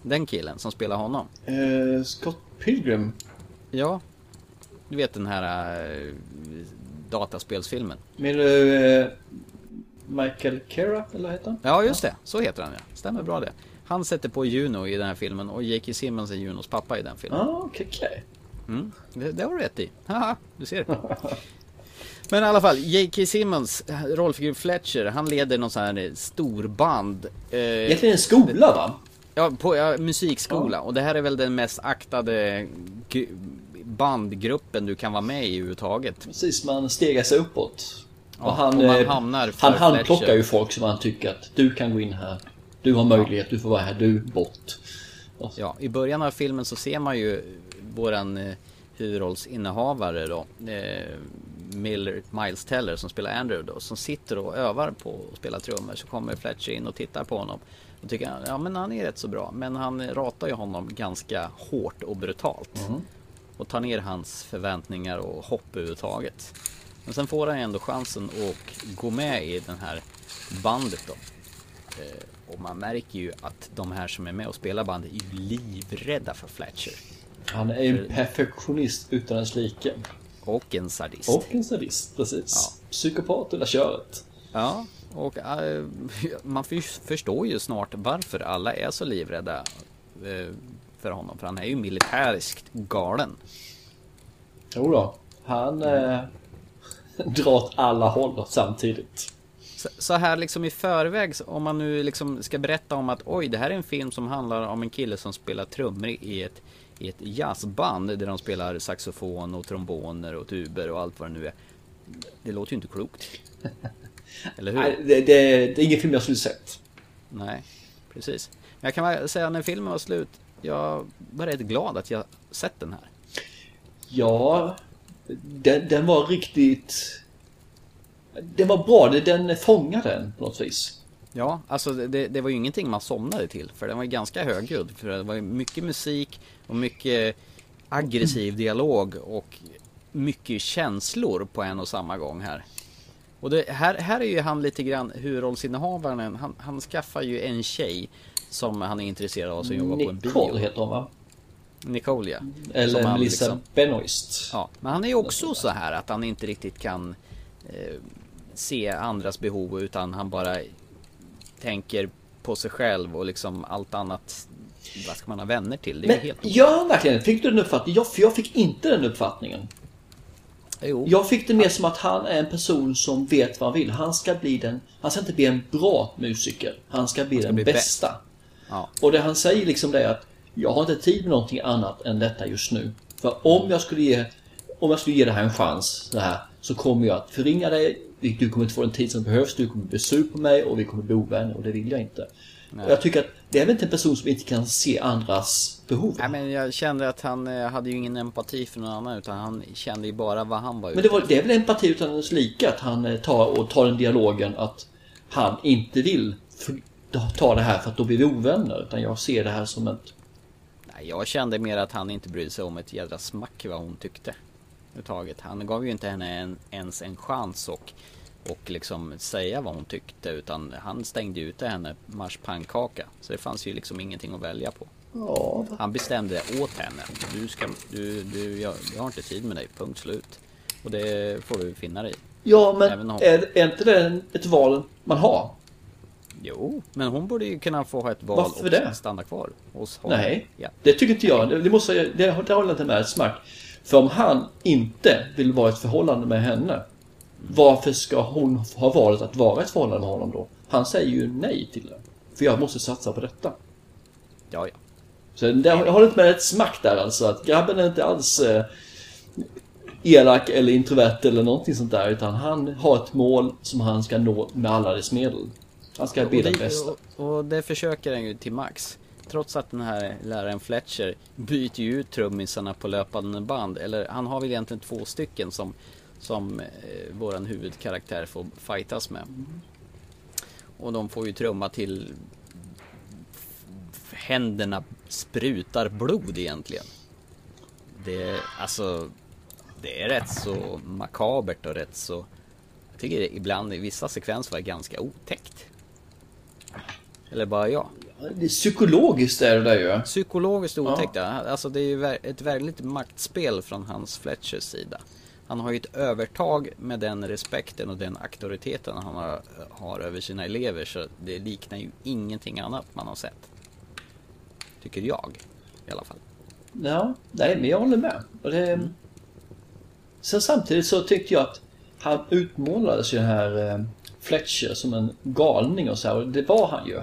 Den killen som spelar honom. Eh, Scott Pilgrim. Ja. Du vet den här eh, dataspelsfilmen. Du eh, Michael Cera, eller vad heter han? Ja just det, så heter han ja. Stämmer bra det. Han sätter på Juno i den här filmen och J.K. Simmons är Junos pappa i den filmen. Ja, ah, okej, okej. Mm, det, det har du rätt i. Haha, du ser. Men i alla fall, J.K. Simmons rollfigur Fletcher, han leder någon sån här storband. Eh, Egentligen en skola va? ja, på ja, musikskola. Och det här är väl den mest aktade bandgruppen du kan vara med i överhuvudtaget. Precis, man stegar sig uppåt. Ja, och han, och man eh, hamnar för han, han Fletcher. plockar ju folk som han tycker att du kan gå in här. Du har möjlighet, du får vara här, du bort. Ja, i början av filmen så ser man ju våran eh, huvudrollsinnehavare då. Eh, Miller, Miles Teller som spelar Andrew då. Som sitter och övar på att spela trummor. Så kommer Fletcher in och tittar på honom. Och tycker han, ja men han är rätt så bra. Men han ratar ju honom ganska hårt och brutalt. Och tar ner hans förväntningar och hopp överhuvudtaget. Men sen får han ändå chansen att gå med i den här bandet då. Eh, Och man märker ju att de här som är med och spelar bandet är ju livrädda för Fletcher. han är en perfektionist utan dess like. Och en sadist. Och en sadist, precis. Psykopat hela köret. Ja, och eh, man för- förstår ju snart varför alla är så livrädda eh, för honom. För han är ju militäriskt galen. Jo då. Han eh, drar åt alla håll samtidigt. Så, här liksom i förväg, om man nu liksom ska berätta om att oj, det här är en film som handlar om en kille som spelar trummor i ett, i ett jazzband där de spelar saxofon och tromboner och tuber och allt vad det nu är. Det låter ju inte klokt. Eller hur? Nej, det, det, det är ingen film jag skulle sett. Nej, precis. Men jag kan bara säga när filmen var slut, jag var rätt glad att jag sett den här. Ja, den, den var riktigt... Den var bra, det- den fångade den på något vis. Ja, alltså det, det var ju ingenting man somnade till, för den var ju ganska högljudd. För det var ju mycket musik och mycket aggressiv dialog och mycket känslor på en och samma gång här. Och det, här, här är ju han lite grann huvudrollsinnehavaren, han, han skaffar ju en tjej som han är intresserad av som jobbar på en bio. Nicole heter hon va? Nicole ja. Eller Melissa liksom- Benoist. Ja, men han är ju också så här att han inte riktigt kan eh, se andras behov utan han bara tänker på sig själv och liksom allt annat. Vad ska man ha vänner till? Det är Men helt ja, verkligen. Fick du den uppfattningen? Ja, för jag fick inte den uppfattningen. Jo. Jag fick det mer som att han är en person som vet vad han vill. Han ska bli den... Han ska inte bli en bra musiker. Han ska bli ska den bli bästa. Ja. Och det han säger liksom det är att jag har inte tid med någonting annat än detta just nu. För om jag skulle ge, om jag skulle ge det här en chans så, här, så kommer jag att förringa dig. Du kommer inte få den tid som behövs. Du kommer bli sur på mig och vi kommer bli ovänner och det vill jag inte. Och jag tycker att det är väl inte en person som inte kan se andras behov. Nej, men jag kände att han eh, hade ju ingen empati för någon annan utan han kände ju bara vad han var Men ute det, var, det är väl empati utan dess like att han eh, tar och tar den dialogen att han inte vill ta det här för att då blir vi ovänner. Utan jag ser det här som ett... Nej, jag kände mer att han inte brydde sig om ett jädra smack vad hon tyckte. Överhuvudtaget. Han gav ju inte henne en, ens en chans och, och liksom säga vad hon tyckte utan han stängde ute henne marschpannkaka. Så det fanns ju liksom ingenting att välja på. Ja, Han bestämde åt henne. Du ska, du, du, jag, jag har inte tid med dig, punkt slut. Och det får du finna dig i. ja Även men om- är, är inte det ett val man har? Jo, men hon borde ju kunna få ha ett val Varför och det? stanna kvar hos honom. Nej, Ja. det tycker inte jag. Det, måste, det, det håller jag inte med smack. För om han inte vill vara i ett förhållande med henne, varför ska hon ha valet att vara i ett förhållande med honom då? Han säger ju nej till det. För jag måste satsa på detta. Ja, ja. Så det, jag håller inte med ett smack där alltså. Att grabben är inte alls eh, elak eller introvert eller någonting sånt där. Utan han har ett mål som han ska nå med alla dess medel. Han ska bli den det, bästa. och, och det försöker han ju till max. Trots att den här läraren Fletcher byter ju ut trummisarna på löpande band. Eller han har väl egentligen två stycken som, som eh, våran huvudkaraktär får fightas med. Och de får ju trumma till händerna sprutar blod egentligen. Det, alltså, det är rätt så makabert och rätt så jag tycker det ibland i vissa sekvenser var ganska otäckt. Eller bara jag. Det är psykologiskt är det där ju. Psykologiskt otäckt, ja. alltså det är ju ett väldigt maktspel från hans Fletchers sida. Han har ju ett övertag med den respekten och den auktoriteten han har, har över sina elever så det liknar ju ingenting annat man har sett. Tycker jag i alla fall. Ja, nej men jag håller med. Och det... Sen samtidigt så tyckte jag att han utmålades ju den här eh, Fletcher som en galning och så här. Och det var han ju.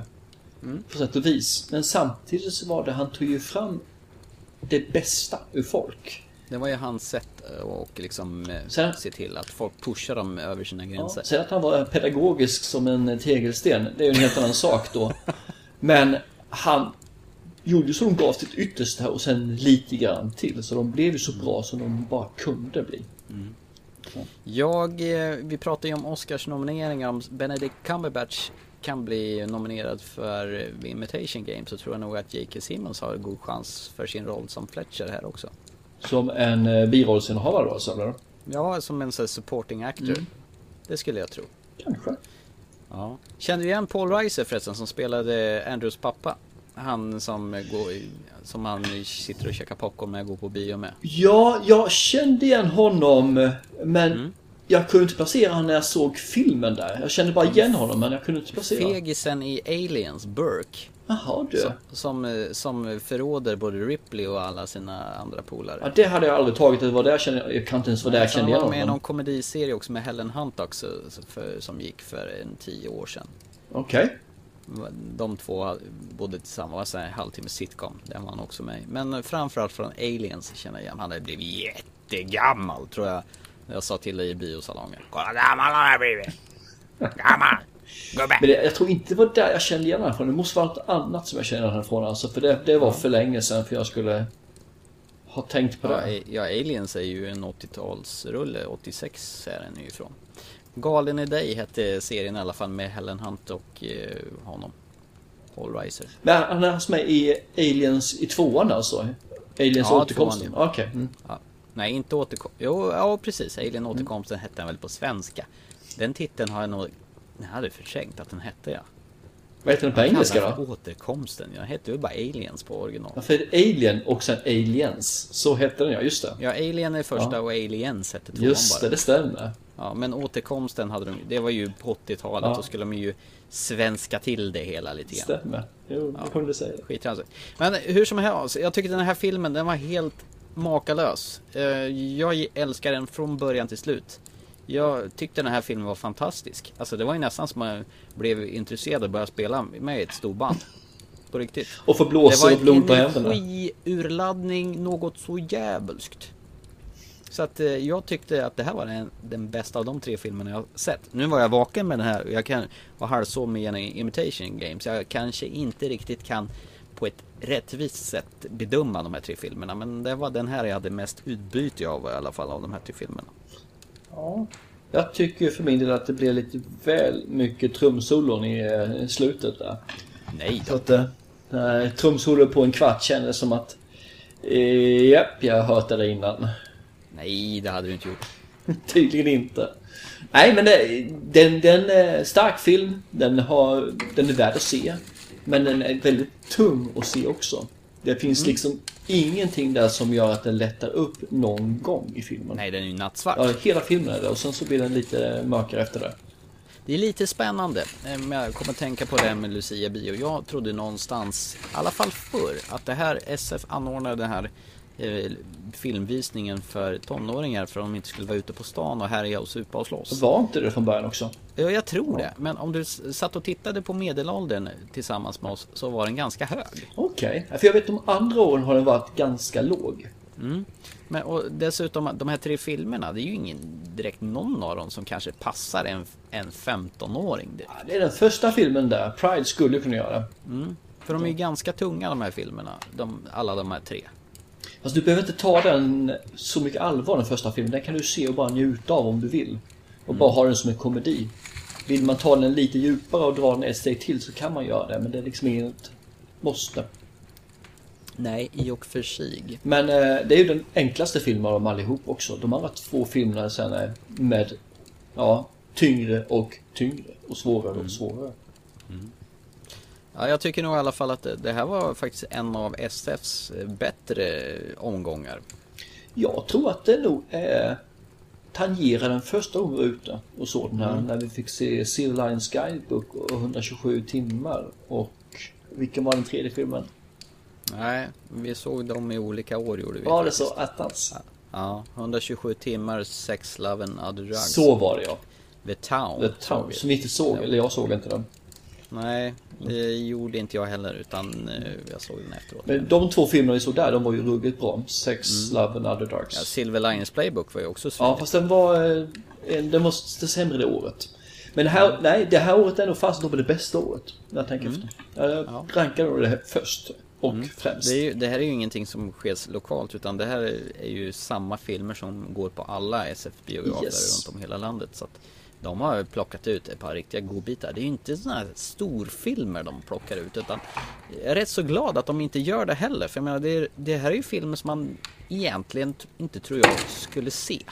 På sätt och vis. Men samtidigt så var det, han tog ju fram det bästa ur folk. Det var ju hans sätt eh, och liksom eh, Sen- se till att folk pushar dem över sina Ja, gränser. sen att han var pedagogisk som en tegelsten, det är ju en helt annan sak då. Men han gjorde ju så de gav sitt yttersta och sen lite grann till. Så de blev ju så bra som de bara kunde bli. Jag, eh, vi pratade ju om Oscars nomineringar. Om Benedict Cumberbatch kan bli nominerad för Imitation Game så tror jag nog att J.K. Simmons har god chans för sin roll som Fletcher här också. Som en eh, birollsinnehavare då, alltså, eller? Ja, som en sån supporting actor. Det skulle jag tro. Kanske. Ja. Kände du igen Paul Reiser förresten som spelade Andrews pappa? Han som, går, som han sitter och käkar popcorn med och går på bio med. Ja, jag kände igen honom men Mm. Jag kunde inte placera honom när jag såg filmen där. Jag kände bara igen honom men jag kunde inte placera. Fegisen i Aliens, Burke. Jaha du. Som, som, eh, som förråder både Ripley och alla sina andra polare. Ja, det hade jag aldrig tagit. Det var där jag kände, jag kan inte ens vara där jag kände var igen han med i någon honom. komediserie också med Helen Hunt också, så för, som gick för en tio år sedan. Okej. De två bodde tillsammans, var en halvtimme sitcom, där var han också med. Men framförallt från Aliens känner jag igen. Han hade blivit jättegammal tror jag. Jag sa till dig i biosalongen. Kolla gammal han har blivit! Gammal! Gubbe! Men det, jag tror inte det var där jag kände igen honom från. Det måste vara något annat som jag kände honom från. Alltså, för det, det var för länge sedan för jag skulle ha tänkt på Ja, det. Ja, Aliens är ju en 80-talsrulle, 86 är den ju ifrån. Galen i dig hette serien i alla fall med Helen Hunt och eh, honom. Paul Reiser. Men han är alltså med i Aliens i tvåan alltså? Aliens Ja, återkomsten? tvåan, Okej. Mm. Ja. Nej, inte återkomst. Jo, ja precis. Alien återkomsten hette den väl på svenska. Den titeln har jag nog... Jag hade förträngt att den hette ja. Vad heter den på engelska Kallar då? Återkomsten. Jag hette ju bara Aliens på original. Ja, för Alien och sen Aliens. Så hette den ja, just det. Ja, Alien är första Ja. och Aliens hette tvåan Just det, bara. det stämmer. Ja, men återkomsten hade de Det var ju på 80-talet. Ja. Då skulle de ju svenska till det hela lite grann. Stämmer. Jo, jag kunde säga det. Skittransigt. Men hur som helst, jag tycker den här filmen den var helt makalös. Eh, Jag älskar den från början till slut. Jag tyckte den här filmen var fantastisk. Alltså det var ju nästan som man blev intresserad och började spela med ett storband. På riktigt. Och få Det blåsor var och blod på en händerna. energiurladdning, något så djävulskt. Så att eh, jag tyckte att det här var den, den bästa av de tre filmerna jag sett. Nu var jag vaken med den här och jag kan vara halvsov med en imitation games. Jag kanske inte riktigt kan på ett rättvist sätt bedöma de här tre filmerna. Men det var den här jag hade mest utbyte av i alla fall av de här tre filmerna. Ja. Jag tycker för min del att det blev lite väl mycket trumsolon i eh, slutet där. Nej Så då. att eh, trumsolo på en kvart kändes som att eh, Japp, jag har hört det där innan. Nej, det hade du inte gjort. Tydligen inte. Nej men det, den, den är stark film. Den, har, den är värd att se. Men den är väldigt tung att se också. Det finns Mm. liksom ingenting där som gör att den lättar upp någon gång i filmen. Nej, den är ju nattsvart. Ja, hela filmen är det och sen så blir den lite mörkare efter det. Det är lite spännande. eh, Men jag kommer tänka på det här med Lucia Bio. Jag trodde någonstans, i alla fall förr, att det här SF anordnade den här eh, filmvisningen för tonåringar för att de inte skulle vara ute på stan och härja och supa och slåss. Var inte det från början också? Ja, jag tror det. Men om du satt och tittade på medelåldern tillsammans med oss så var den ganska hög. Okej. För jag vet de andra åren har den varit ganska låg. Men, och dessutom, de här tre filmerna, det är ju ingen direkt någon av dem som kanske passar en, en 15-åring. Det- Ja, Det är den första filmen där. Pride skulle kunna göra det. För de är ju ganska tunga de här filmerna, de, alla de här tre. Fast du behöver inte ta den så mycket allvar den första filmen. Den kan du se och bara njuta av om du vill. Och bara ha den som en komedi. Vill man ta den lite djupare och dra den ett steg till så kan man göra det. Men det är liksom inget måste. Nej, i och för sig. Men eh, det är ju den enklaste filmen av dem allihop också. De andra två filmerna sen är med ja, tyngre och tyngre och svårare och svårare. Ja, jag tycker nog i alla fall att det, det här var faktiskt en av SFs eh, bättre omgångar. Jag tror att det nog är tangerar den första gången ute och såg den här när vi fick se Silver Lines Guidebook och 127 timmar och vilken var den tredje filmen? Nej, vi såg dem i olika år gjorde vi. Var det faktiskt. så attans? Ja, 127 timmar, Sex, Love and Other Drugs. Så var det ja. The Town. The Town, som vi inte såg, eller jag såg inte den. Nej, det gjorde inte jag heller utan eh, jag såg den efteråt. Men de två filmerna vi såg där, de var ju ruggigt bra. Sex, Love and Other Drugs. Ja, Silver Linings Playbook var ju också Ja, svinigt. fast den var... eh, en- Den var sämre det året. Men här, nej, det här året är nog fast det bästa året. När jag tänker efter. Jag Ja. rankar nog det här först. Och främst. Det, ju, det här är ju ingenting som sker lokalt utan det här är, är ju samma filmer som går på alla SF-biografer Yes. runt om i hela landet. Så att de har plockat ut ett par riktiga godbitar. Det är ju inte sådana här storfilmer de plockar ut utan jag är rätt så glad att de inte gör det heller. För jag menar, det, är, det här är ju filmer som man egentligen inte tror jag skulle se.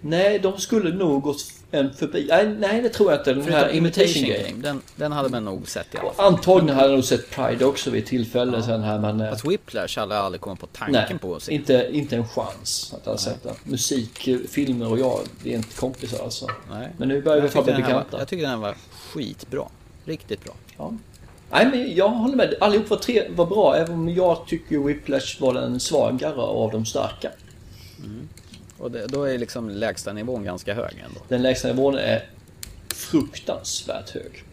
Nej, de skulle nog gått en förbi. Nej, nej det tror jag inte. Den här Imitation Game. Den, den hade man nog sett i alla fall. Antagligen hade jag nog sett Pride också vid tillfälle sen här men... eh, Fast Whiplash hade jag aldrig kommit på tanken Nej, på att se. inte, inte en chans att jag hade sett den. Musik, eh, filmer och jag, vi är inte kompisar alltså. Nej. Men nu börjar vi få bli bekanta. Jag tycker den var skitbra. Riktigt bra. Ja. Nej men jag håller med. Allihop var, tre, var bra även om jag tycker Whiplash var den svagare av de starka. Och det, då är liksom lägsta nivån ganska hög ändå. Den lägsta nivån är fruktansvärt hög.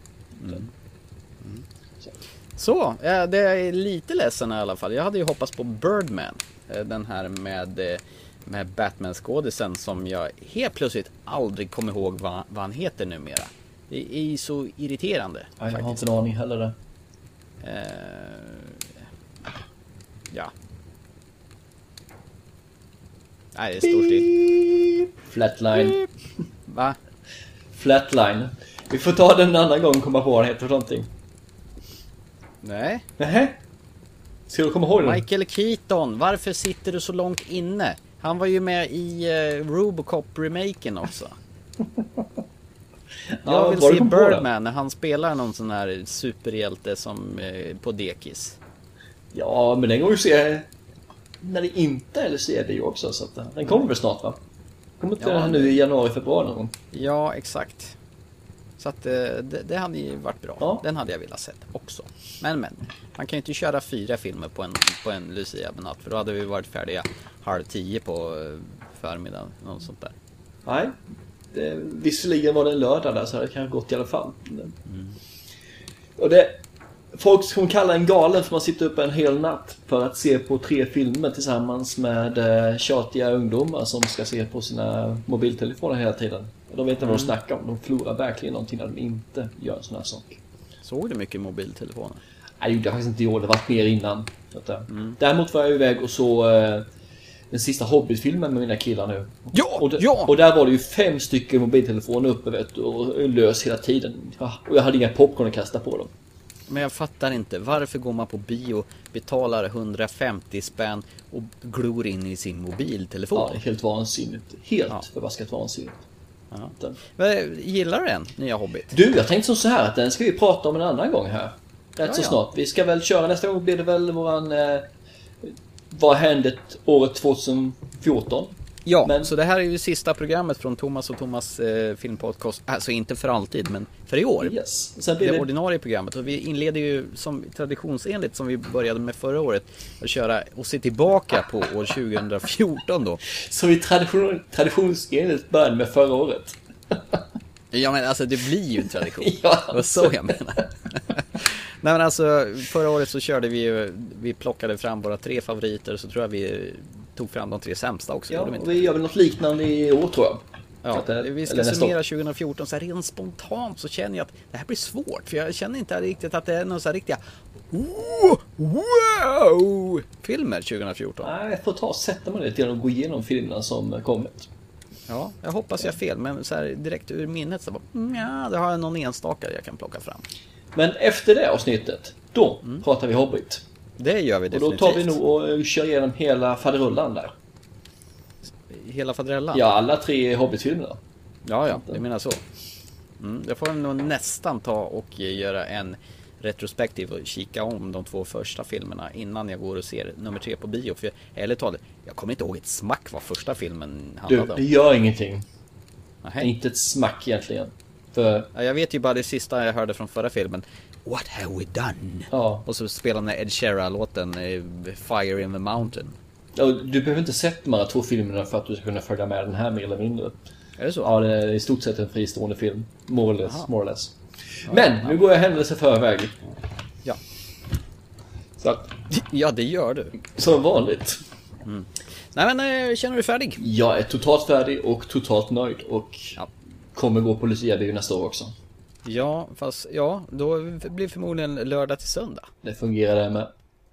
Så, ja, det är lite ledsen i alla fall. Jag hade ju hoppats på Birdman. eh, Den här med, eh, med Batman-skådisen som jag helt plötsligt aldrig kommer ihåg vad, vad han heter numera. Det är ju så irriterande. Ja, jag har faktiskt. inte en aning heller där. Eh, ja. Nej, det står still. Flatline. Va? Flatline. Vi får ta den en annan gång och komma på vad den heter för någonting. Nej. Nähä? Ska du komma ihåg den? Michael Keaton, varför sitter du så långt inne? Han var ju med i uh, Robocop-remaken också. Jag Ja, vill du se? Birdman när han spelar någon sån här superhjälte som eh, på dekis. Ja, men den går ju att se när det inte är LCD också. Så att, den kommer väl snart va? Kommer inte Ja, den här nu i januari, februari någon gång? Ja, exakt. Så att eh, det, det hade ju varit bra. Ja. Den hade jag velat sett också. Men men, man kan ju inte köra fyra filmer på en, på en Lucia-natt för då hade vi varit färdiga halv tio på eh, förmiddagen. Något sånt där. Nej. Det, visserligen var det en lördag där så det kanske gått i alla fall. Men- Och det... Folk kommer kalla en galen för man sitter uppe en hel natt för att se på tre filmer tillsammans med eh, tjatiga ungdomar som ska se på sina mobiltelefoner hela tiden. Och de vet inte vad de snackar om. De förlorar verkligen någonting när de inte gör en sån här sak. Såg du mycket mobiltelefoner? Nej, det gjorde jag faktiskt inte i år. Det varit mer innan. Eh, Däremot var jag iväg och så eh, den sista Hobbit-filmen med mina killar nu. Ja, och, ja! och där var det ju fem stycken mobiltelefoner uppe vet och lös hela tiden. Och jag hade inga popcorn att kasta på dem. Men jag fattar inte, varför går man på bio, betalar 150 spänn och glor in i sin mobiltelefon? Ja, helt vansinnigt. Helt Ja. förbaskat vansinnigt. Ja. Men, Gillar du den, nya Hobbit? Du, jag tänkte som så här att den ska vi prata om en annan gång här. Rätt Ja, så snart. Vi ska väl köra nästa gång blir det väl våran... Eh, vad hände året 2014? Ja, Men- så det här är ju sista programmet från Thomas och Thomas eh, filmpodcast. Alltså inte för alltid, men för i år. Yes. Sen blir Det det, ordinarie programmet. Och vi inleder ju som traditionsenligt som vi började med förra året. Att köra och se tillbaka på år 2014 då. som vi tradition, traditionsenligt började med förra året. Ja men alltså det blir ju en tradition. Ja, Det var så jag menar. Nej men alltså förra året så körde vi ju, vi plockade fram våra tre favoriter så tror jag vi tog fram de tre sämsta också. Ja, och vi gör väl något liknande i år tror jag. Ja, det- vi ska summera år. 2014 så här rent spontant så känner jag att det här blir svårt för jag känner inte riktigt att det är några så här riktiga "Wow, wow filmer 2014. Nej, jag får ta och sätta mig lite grann och gå igenom filmerna som kommit. Ja, jag hoppas jag har fel men så här direkt ur minnet så bara, mm, ja, det har jag någon enstaka jag kan plocka fram. Men efter det avsnittet, då pratar vi Hobbit. Det gör vi Och då definitivt. tar vi nog och eh, kör igenom hela faderullan där. Hela faderellan? Ja, alla tre Hobbit-filmerna. Ja, ja, du menar så. Mm, jag får nog nästan ta och göra en retrospektiv och kika om de två första filmerna innan jag går och ser nummer tre på bio. För ärligt talat, jag kommer inte ihåg ett smack vad första filmen Du, handlade det om. gör ingenting. Nähä. Inte ett smack egentligen. För, Ja, jag vet ju bara det sista jag hörde från förra filmen. What have we done? ja. Och så spelar den Ed Sheeran-låten eh, Fire in the Mountain. Och Du behöver inte sett de här två filmerna för att du ska kunna följa med den här mer eller mindre. Är det så? Ja, det är i stort sett en fristående film. More or less. More or less. Men, nu går jag händelser förväg. Ja. Så att, Ja, det gör du. som vanligt. Nej men, eh, känner du dig färdig? Jag är totalt färdig och totalt nöjd och Ja. kommer gå på Lucia-bio nästa år också. Ja, fast ja, då blir förmodligen lördag till söndag. Det fungerar det med.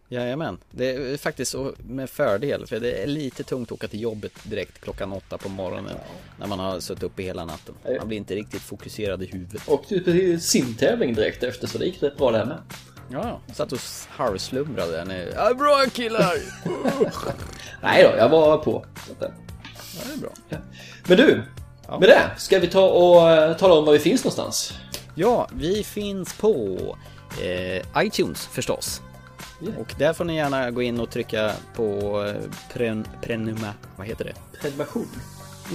Jajamän, det är faktiskt så med fördel för det är lite tungt att åka till jobbet direkt klockan åtta på morgonen när man har suttit uppe hela natten. Man blir inte riktigt fokuserad i huvudet. Och typ simtävling direkt efter så det gick rätt bra det här med. Ja, satt och halvslumrade där nere. Ja, bra killar! Nej då, jag var på. Ja, det är bra. Men du, Ja. med det ska vi ta och eh, tala om var vi finns någonstans. Ja, vi finns på eh, iTunes förstås. Ja. Och där får ni gärna gå in och trycka på eh, pren, prenuma, vad heter det? Prenumeration.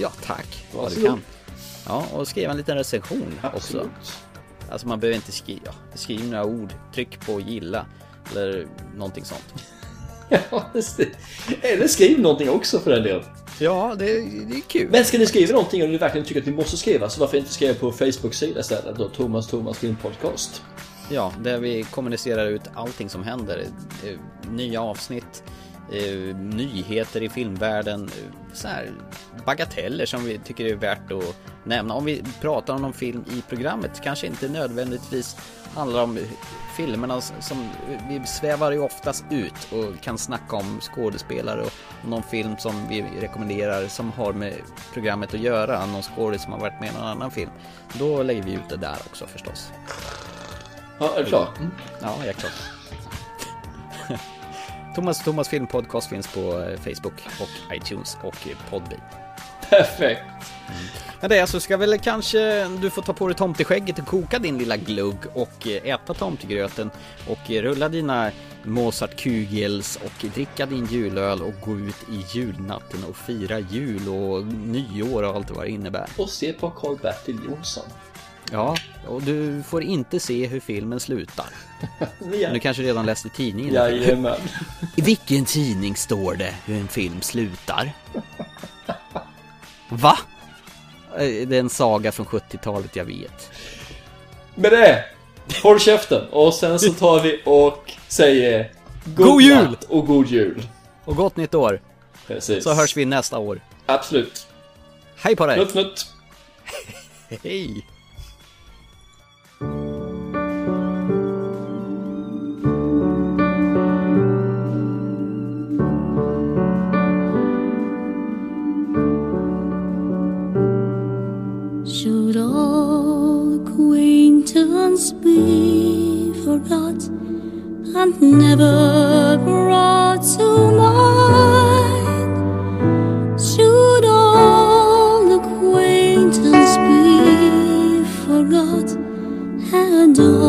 Ja, tack. Vad du kan. Ja, och skriva en liten recension också. Absolut. Alltså man behöver inte skriva, ja, skriv några ord, tryck på gilla eller någonting sånt. Ja, Eller skriv någonting också för den delen. Ja, det, det är kul. Men ska ni skriva någonting och ni verkligen tycker att ni måste skriva så varför inte skriva på Facebook-sida istället då? Thomas Thomas Film Podcast. Ja, där vi kommunicerar ut allting som händer. Eh, Nya avsnitt, eh, nyheter i filmvärlden, eh, så här bagateller som vi tycker är värt att nämna. Om vi pratar om någon film i programmet, kanske inte nödvändigtvis handlar om filmerna som vi svävar ju oftast ut och kan snacka om skådespelare och någon film som vi rekommenderar som har med programmet att göra, någon skådespelare som har varit med i någon annan film. Då lägger vi ut det där också förstås. Ja, är du klar? Ja, jag är klar. Thomas Thomas Film Podcast finns på eh, Facebook och iTunes och Podbean. Perfekt. Men det är så ska väl kanske du få ta på dig tomteskägget och koka din lilla glugg och eh, äta tomtegröten och eh, rulla dina Mozart Kugels och dricka din julöl och gå ut i julnatten och fira jul och nyår och allt vad det innebär. Och se på Karl-Bertil Jonsson. Ja, och du får inte se hur filmen slutar. Du kanske redan läst i tidningen? Jajamän. I vilken tidning står det hur en film slutar? Va? Eh, Det är en saga från 70-talet, jag vet. Med det, håll käften och sen så tar vi och säger God jul! natt och god jul. Och gott nytt år, Precis. så hörs vi nästa år. Absolut. Hej på dig! Nutt nutt. Hej! Acquaintance be forgot and never brought to mind? Should all acquaintance be forgot and old